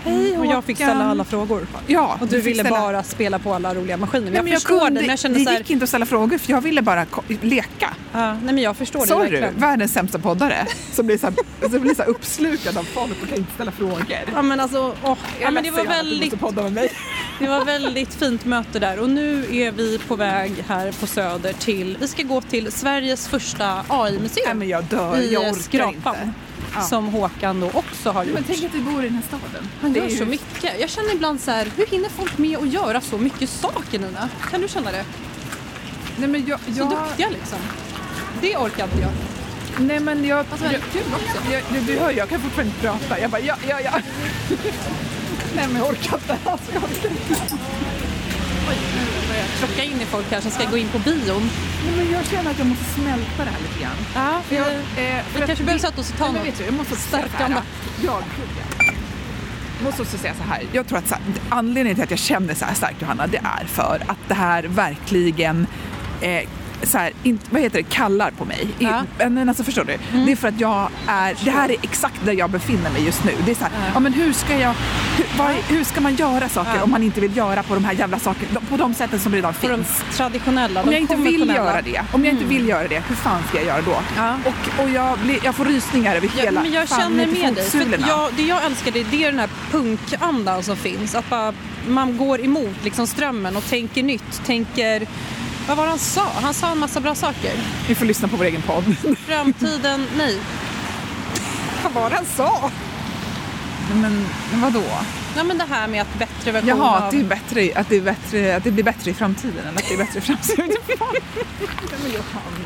Hej Och jag fick Håkan." ställa alla frågor. Ja, Och du fick ville ställa- bara spela på alla roliga maskiner. Men Nej, jag men förstår kunde, dig, men jag det så här, gick inte att ställa frågor för jag ville bara leka. ja, nej men jag förstår dig Sorry, verkligen. världens sämsta poddare *laughs* som blir så, här, som blir så uppslukad av folk och kan inte ställa frågor. Ja men alltså, åh, ja, men det var du väldigt. *laughs* Det var väldigt fint möte där och nu är vi på väg här på Söder till, vi ska gå till Sveriges första Nej AI-museum men jag dör, jag orkar Skrapan. inte. Ja. Som Håkan då också har gjort. Men tänk att vi bor i den här staden. Han gör så mycket. Jag känner ibland så här, hur hinner folk med att göra så mycket saker Nina? Kan du känna det? Nej men jag... Så jag duktiga liksom. Det orkar inte jag. nej men jag... Alltså, jag, kul också. jag, du, du hör, jag kan fortfarande inte prata. Jag bara ja, ja, ja. nej men jag orkar inte. *laughs* Alltså, jag orkar inte. Oj, börjar krocka in i folk här som ska gå in på bion. Nej, men jag känner att jag måste smälta det här lite grann. Ja, För jag, vi, eh, vi för att kanske behöver sätta oss och ta något jag måste stärkande. här. Jag, jag måste också säga så här. Jag tror att här, anledningen till att jag känner så här starkt Johanna, det är för att det här verkligen eh, så här, in, vad heter det, kallar på mig. I, Ja. men alltså förstår du? Det är för att jag är, det här är exakt där jag befinner mig just nu. Det är så här, ja. men hur ska jag, hur, vad, hur ska man göra saker Ja. om man inte vill göra på de här jävla sakerna, på de sätten som redan på de finns? traditionella, Om jag inte vill göra det, om jag inte vill göra det, hur fan ska jag göra då? Ja. Och, och jag, blir, jag får rysningar över Ja, hela men jag fan, känner med dig. För jag, det jag älskar det, det är den här punkandan som finns. Att bara, man går emot liksom strömmen och tänker nytt. Tänker, vad var det han sa? Han sa en massa bra saker. Vi får lyssna på vår egen podd. *laughs* Framtiden, nej. Vad var det han sa? Men, vadå? Nej men det här med att bättre version Jaha, av... att det, är bättre, att, det är bättre, att det blir bättre i framtiden eller att det är bättre i framtiden. *laughs*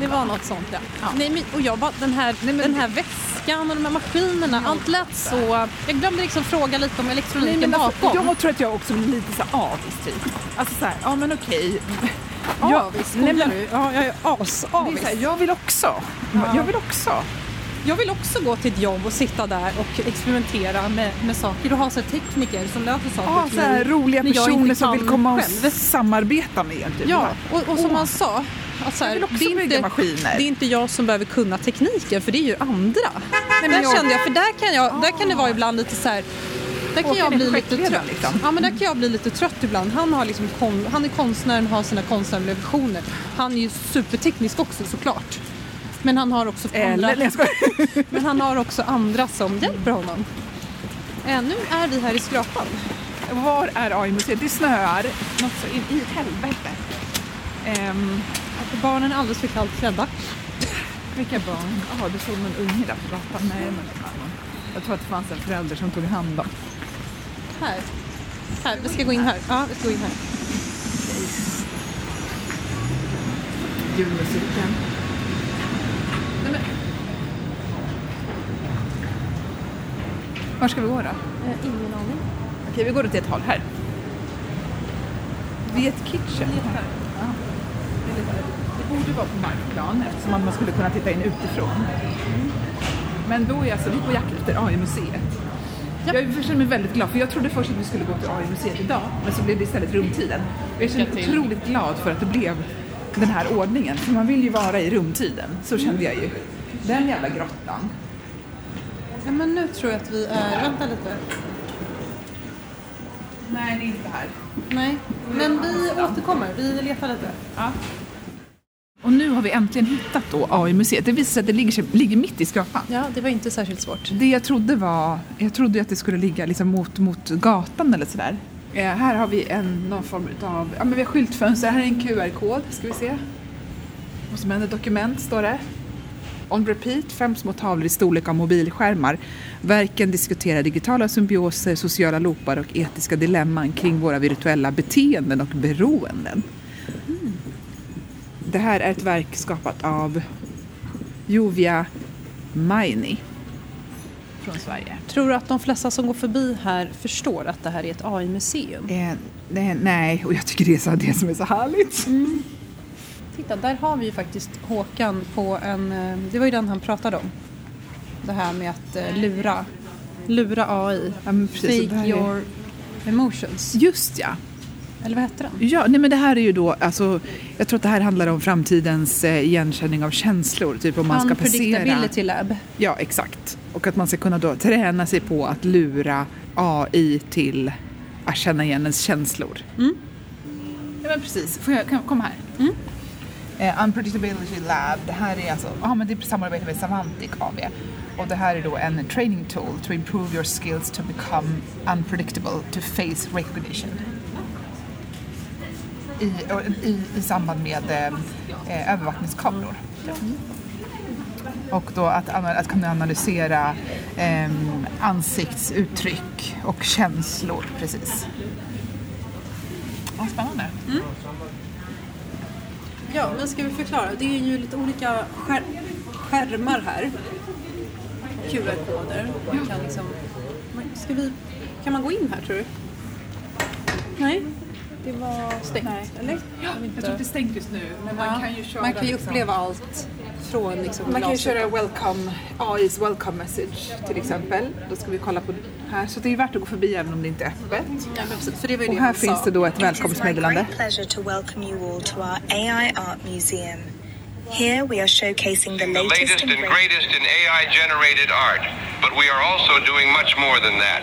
Det var något sånt ja. Nej, men, och jag bara, den här, den här väskan och de här maskinerna, allt lät så... Jag glömde liksom fråga lite om elektroniken Nej, men alltså, bakom. jag tror att jag också blir lite så avis typ. Alltså så här, ja men okej. Ja, visst. nej, men, du? Ja, jag är as, är avis. här, jag vill också. Jag vill också. Jag vill också gå till ett jobb och sitta där och experimentera med, med saker och ha så tekniker som löser saker Ja, så här, roliga personer som vill komma och själv. samarbeta med en. Typ. Ja, och, och som Åh. han sa, att så här, det, är inte, maskiner. det är inte jag som behöver kunna tekniken för det är ju andra. men där jag- kände jag, för där kan, jag, där kan det vara ibland lite så här där kan jag bli lite trött. liksom. Ja, men där kan jag bli lite trött ibland. Han, har liksom han är konstnären, har sina konstnärliga visioner. Han är ju superteknisk också såklart. Men han har också andra, *laughs* men han har också andra som hjälper honom. Eh, nu är vi här i Skrapan. Var är AI-museet? Det snöar något så in i helvete. Ehm, Barnen är alldeles för kallt klädda. vilka barn? Jaha, du såg någon unge där på gatan? Nej, men jag tror att det fanns en förälder som tog hand om. Här. Här, vi ska gå in här. Ja, vi ska gå in här. Julmusiken. Var ska vi gå då? Eh, ingen aning. Okej, vi går åt ett håll. Här. Vid ett kitchen. Ja. Det borde vara på markplan eftersom man skulle kunna titta in utifrån. Men då är alltså vi på jakt efter AI-museet. Jag känner mig väldigt glad för jag trodde först att vi skulle gå till AI-museet idag men så blev det istället rumtiden. Jag känner mig otroligt glad för att det blev den här ordningen för man vill ju vara i rumtiden. Så kände jag ju. Den jävla grottan. Ja, men nu tror jag att vi är... Vänta lite. Nej, det är inte här. Nej, men vi återkommer. Vi letar lite. Och nu har vi äntligen hittat då AI-museet. Det visar sig att det ligger, ligger mitt i skrapan. Ja, det var inte särskilt svårt. Det jag trodde var, jag trodde att det skulle ligga liksom mot, mot gatan eller sådär. Eh, här har vi en, någon form av, ja men vi har skyltfönster, här är en QR-kod, ska vi se. Vad som händer, dokument står det. On repeat, fem små tavlor i storlek av mobilskärmar. Verken diskuterar digitala symbioser, sociala loopar och etiska dilemman kring våra virtuella beteenden och beroenden. Det här är ett verk skapat av Jovia Maini från Sverige. Tror du att de flesta som går förbi här förstår att det här är ett AI-museum? Eh, nej, nej, och jag tycker det är så, det som är så härligt. Titta, där har vi ju faktiskt Håkan på en... eh, Det var ju den han pratade om. Det här med att eh, lura, lura AI. Ja, precis, Fake your emotions. Just ja. Eller vad hette den? Ja, nej men det här är ju då, alltså, jag tror att det här handlar om framtidens eh, igenkänning av känslor. Typ om man ska passera... Lab. Ja, exakt. Och att man ska kunna då träna sig på att lura AI till att känna igen ens känslor. Mm. Ja, men precis. Får jag kom- kom här? Eh, Unpredictability Lab, det här är alltså, ja men det är samarbete med Savantic AB. Och det här är då en training tool to improve your skills to become unpredictable to face recognition. I, i, i samband med eh, eh, övervakningskameror. Och då att, att kunna analysera eh, ansiktsuttryck och känslor, precis. Ja, spännande. Ja, men ska vi förklara? Det är ju lite olika skär skärmar här. QR-koder. Man kan liksom... Ska vi... Kan man gå in här tror du? Nej, det var stängt. Eller? Jag vet Jag tror att det är stängt just nu, men man Ja, kan ju köra man kan ju liksom- uppleva allt från liksom Man kan ju köra welcome, AI's welcome message till exempel. Då ska vi kolla på här. Så det är värt att gå förbi även om det inte är öppet. Ja, precis, för det var ju Och det här finns sa. det då ett It is my välkomstmeddelande. great pleasure to welcome you all to our AI Art Museum. Here we are showcasing the The latest latest and greatest in AI generated art, but we are also doing much more than that.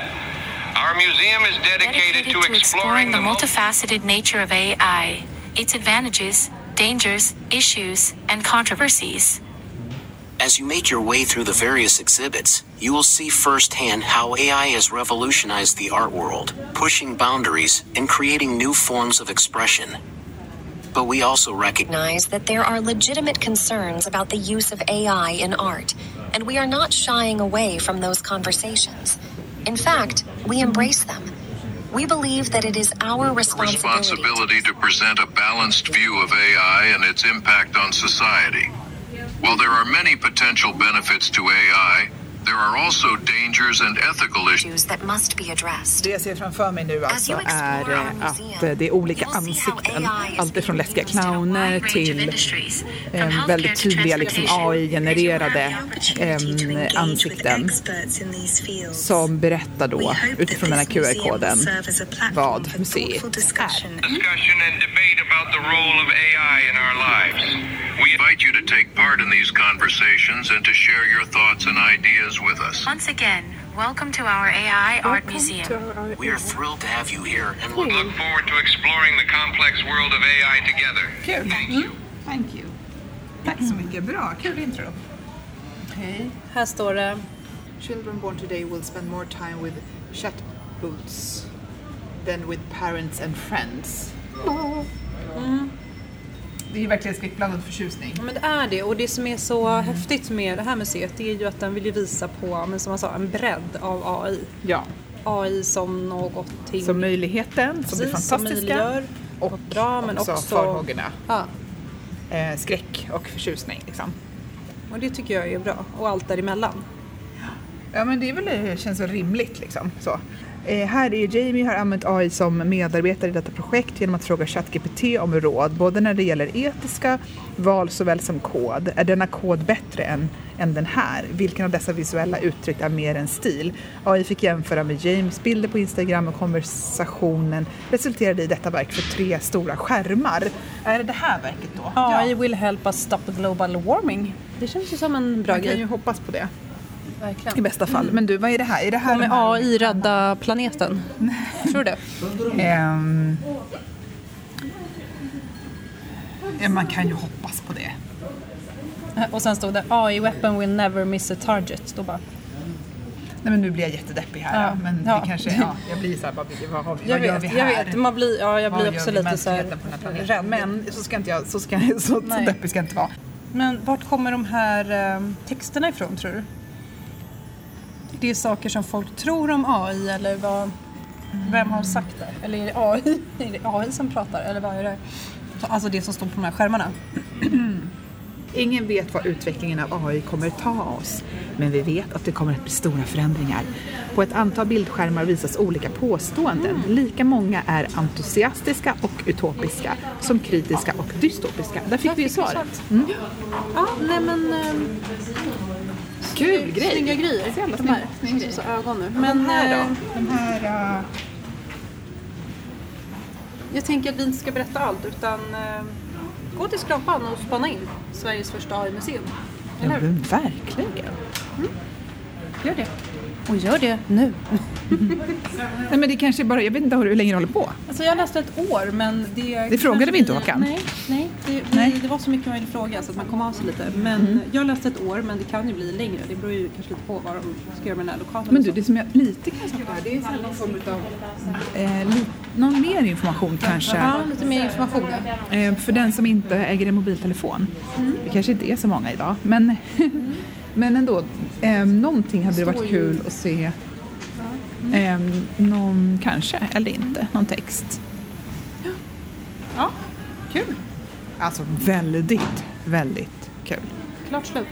Our museum is dedicated dedicated to to exploring exploring the the multifaceted nature of AI, its advantages, dangers, issues, and controversies. As you make your way through the various exhibits, you will see firsthand how AI has revolutionized the art world, pushing boundaries and creating new forms of expression. But we also recognize recognize that there are legitimate concerns about the use of AI in art, and we are not shying away from those conversations. In fact, we embrace them. We believe that it is our responsibility. responsibility to present a balanced view of AI and its impact on society. While there are many potential benefits to AI, there are also dangers and ethical issues. that must be addressed. Det jag ser framför mig nu alltså you explore är eh, att eh, det är olika ansikten. Allt ifrån läskiga clowner till eh, väldigt to tydliga liksom. AI-genererade with ansikten som berättar då utifrån den här QR-koden vad museet är. We invite you to take part in these conversations and to share your thoughts and ideas with us. Once again, welcome to our AI Art Museum. we are thrilled to have you here and we Look forward to exploring the complex world of AI together. Kul! Mm. Thank you. Tack så mycket. Bra, kul intro. Okej, här står det Children born today will spend more time with chatbots than with parents and friends. Det är ju verkligen skräckblandad förtjusning. Ja, men det är det och det som är så häftigt med det här museet det är ju att den vill ju visa på, men som man sa, en bredd av AI. Ja, AI som någonting som möjligheten, som det precis, som fantastiska möjliggör och bra men också, också, farhågorna. Ja, Eh, skräck och förtjusning liksom. och det tycker jag är bra. Och allt däremellan. Ja men det är väl, det känns väl rimligt liksom. Så. Eh, här är Jamie har använt AI som medarbetare i detta projekt genom att fråga ChatGPT om råd, både när det gäller etiska val såväl som kod. Är denna kod bättre än, än den här? Vilken av dessa visuella uttryck är mer än stil? AI fick jämföra med James bilder på Instagram och konversationen resulterade i detta verk för tre stora skärmar. Är det det här verket då? AI will help us stop global warming. Det känns ju som en bra Man kan grej. ju hoppas på det i Verkligen. bästa fall. Men du, vad är det här? Är det här Kommer här- AI rädda planeten? Tror du det? Ehm, ja, man kan ju hoppas på det. Och sen stod det AI weapon will never miss a target. Då bara, Nej men nu blir jag jättedeppig här. Ja. Men Ja. det kanske, ja, jag blir så här, vad, vad, vad, jag vad gör vet, vi jag här? vet. Man blir, ja, jag blir också lite så här rädd. Men så ska inte jag, så, ska, jag- så, så deppig ska jag inte vara. Men vart kommer de här eh, texterna ifrån tror du? Det är saker som folk tror om AI eller vad, vem har sagt det? Eller är det AI, *laughs* är det AI som pratar eller vad är det? Alltså det som står på de här skärmarna. *clears throat* Ingen vet vad utvecklingen av AI kommer ta oss, men vi vet att det kommer att bli stora förändringar. På ett antal bildskärmar visas olika påståenden. Lika många är entusiastiska och utopiska som kritiska och dystopiska. Där fick vi ju svaret. Mm. Ja, nej men... Kul grej! Snygga grejer. Så jävla de här. snygg- snygg grej. Så ögon nu. Men Men de här eh, då? De här... Uh... jag tänker att vi inte ska berätta allt utan eh, gå till Skrapan och spana in Sveriges första AI-museum. Ja, men verkligen. Gör det. Och gör det nu. *laughs* Nej, men det kanske bara, jag vet inte hur länge du håller på. Alltså jag läste ett år men det... Det frågade vi inte, Håkan. Nej, nej, det, Nej. det var så mycket man ville fråga så att man kom av sig lite. Men Mm. jag läste ett år men det kan ju bli längre. Det beror ju kanske lite på vad de ska göra med den här lokalen. Men du, det som jag lite kan sakna här, det är någon form av... Eh, li, någon mer information kanske. Ja, lite mer information. Eh, för den som inte äger en mobiltelefon. Det kanske inte är så många idag, men, men ändå. Eh, någonting hade det varit kul att se. Eh, någon, kanske, eller inte, någon text. Ja, kul. Alltså väldigt, väldigt kul. Klart slut.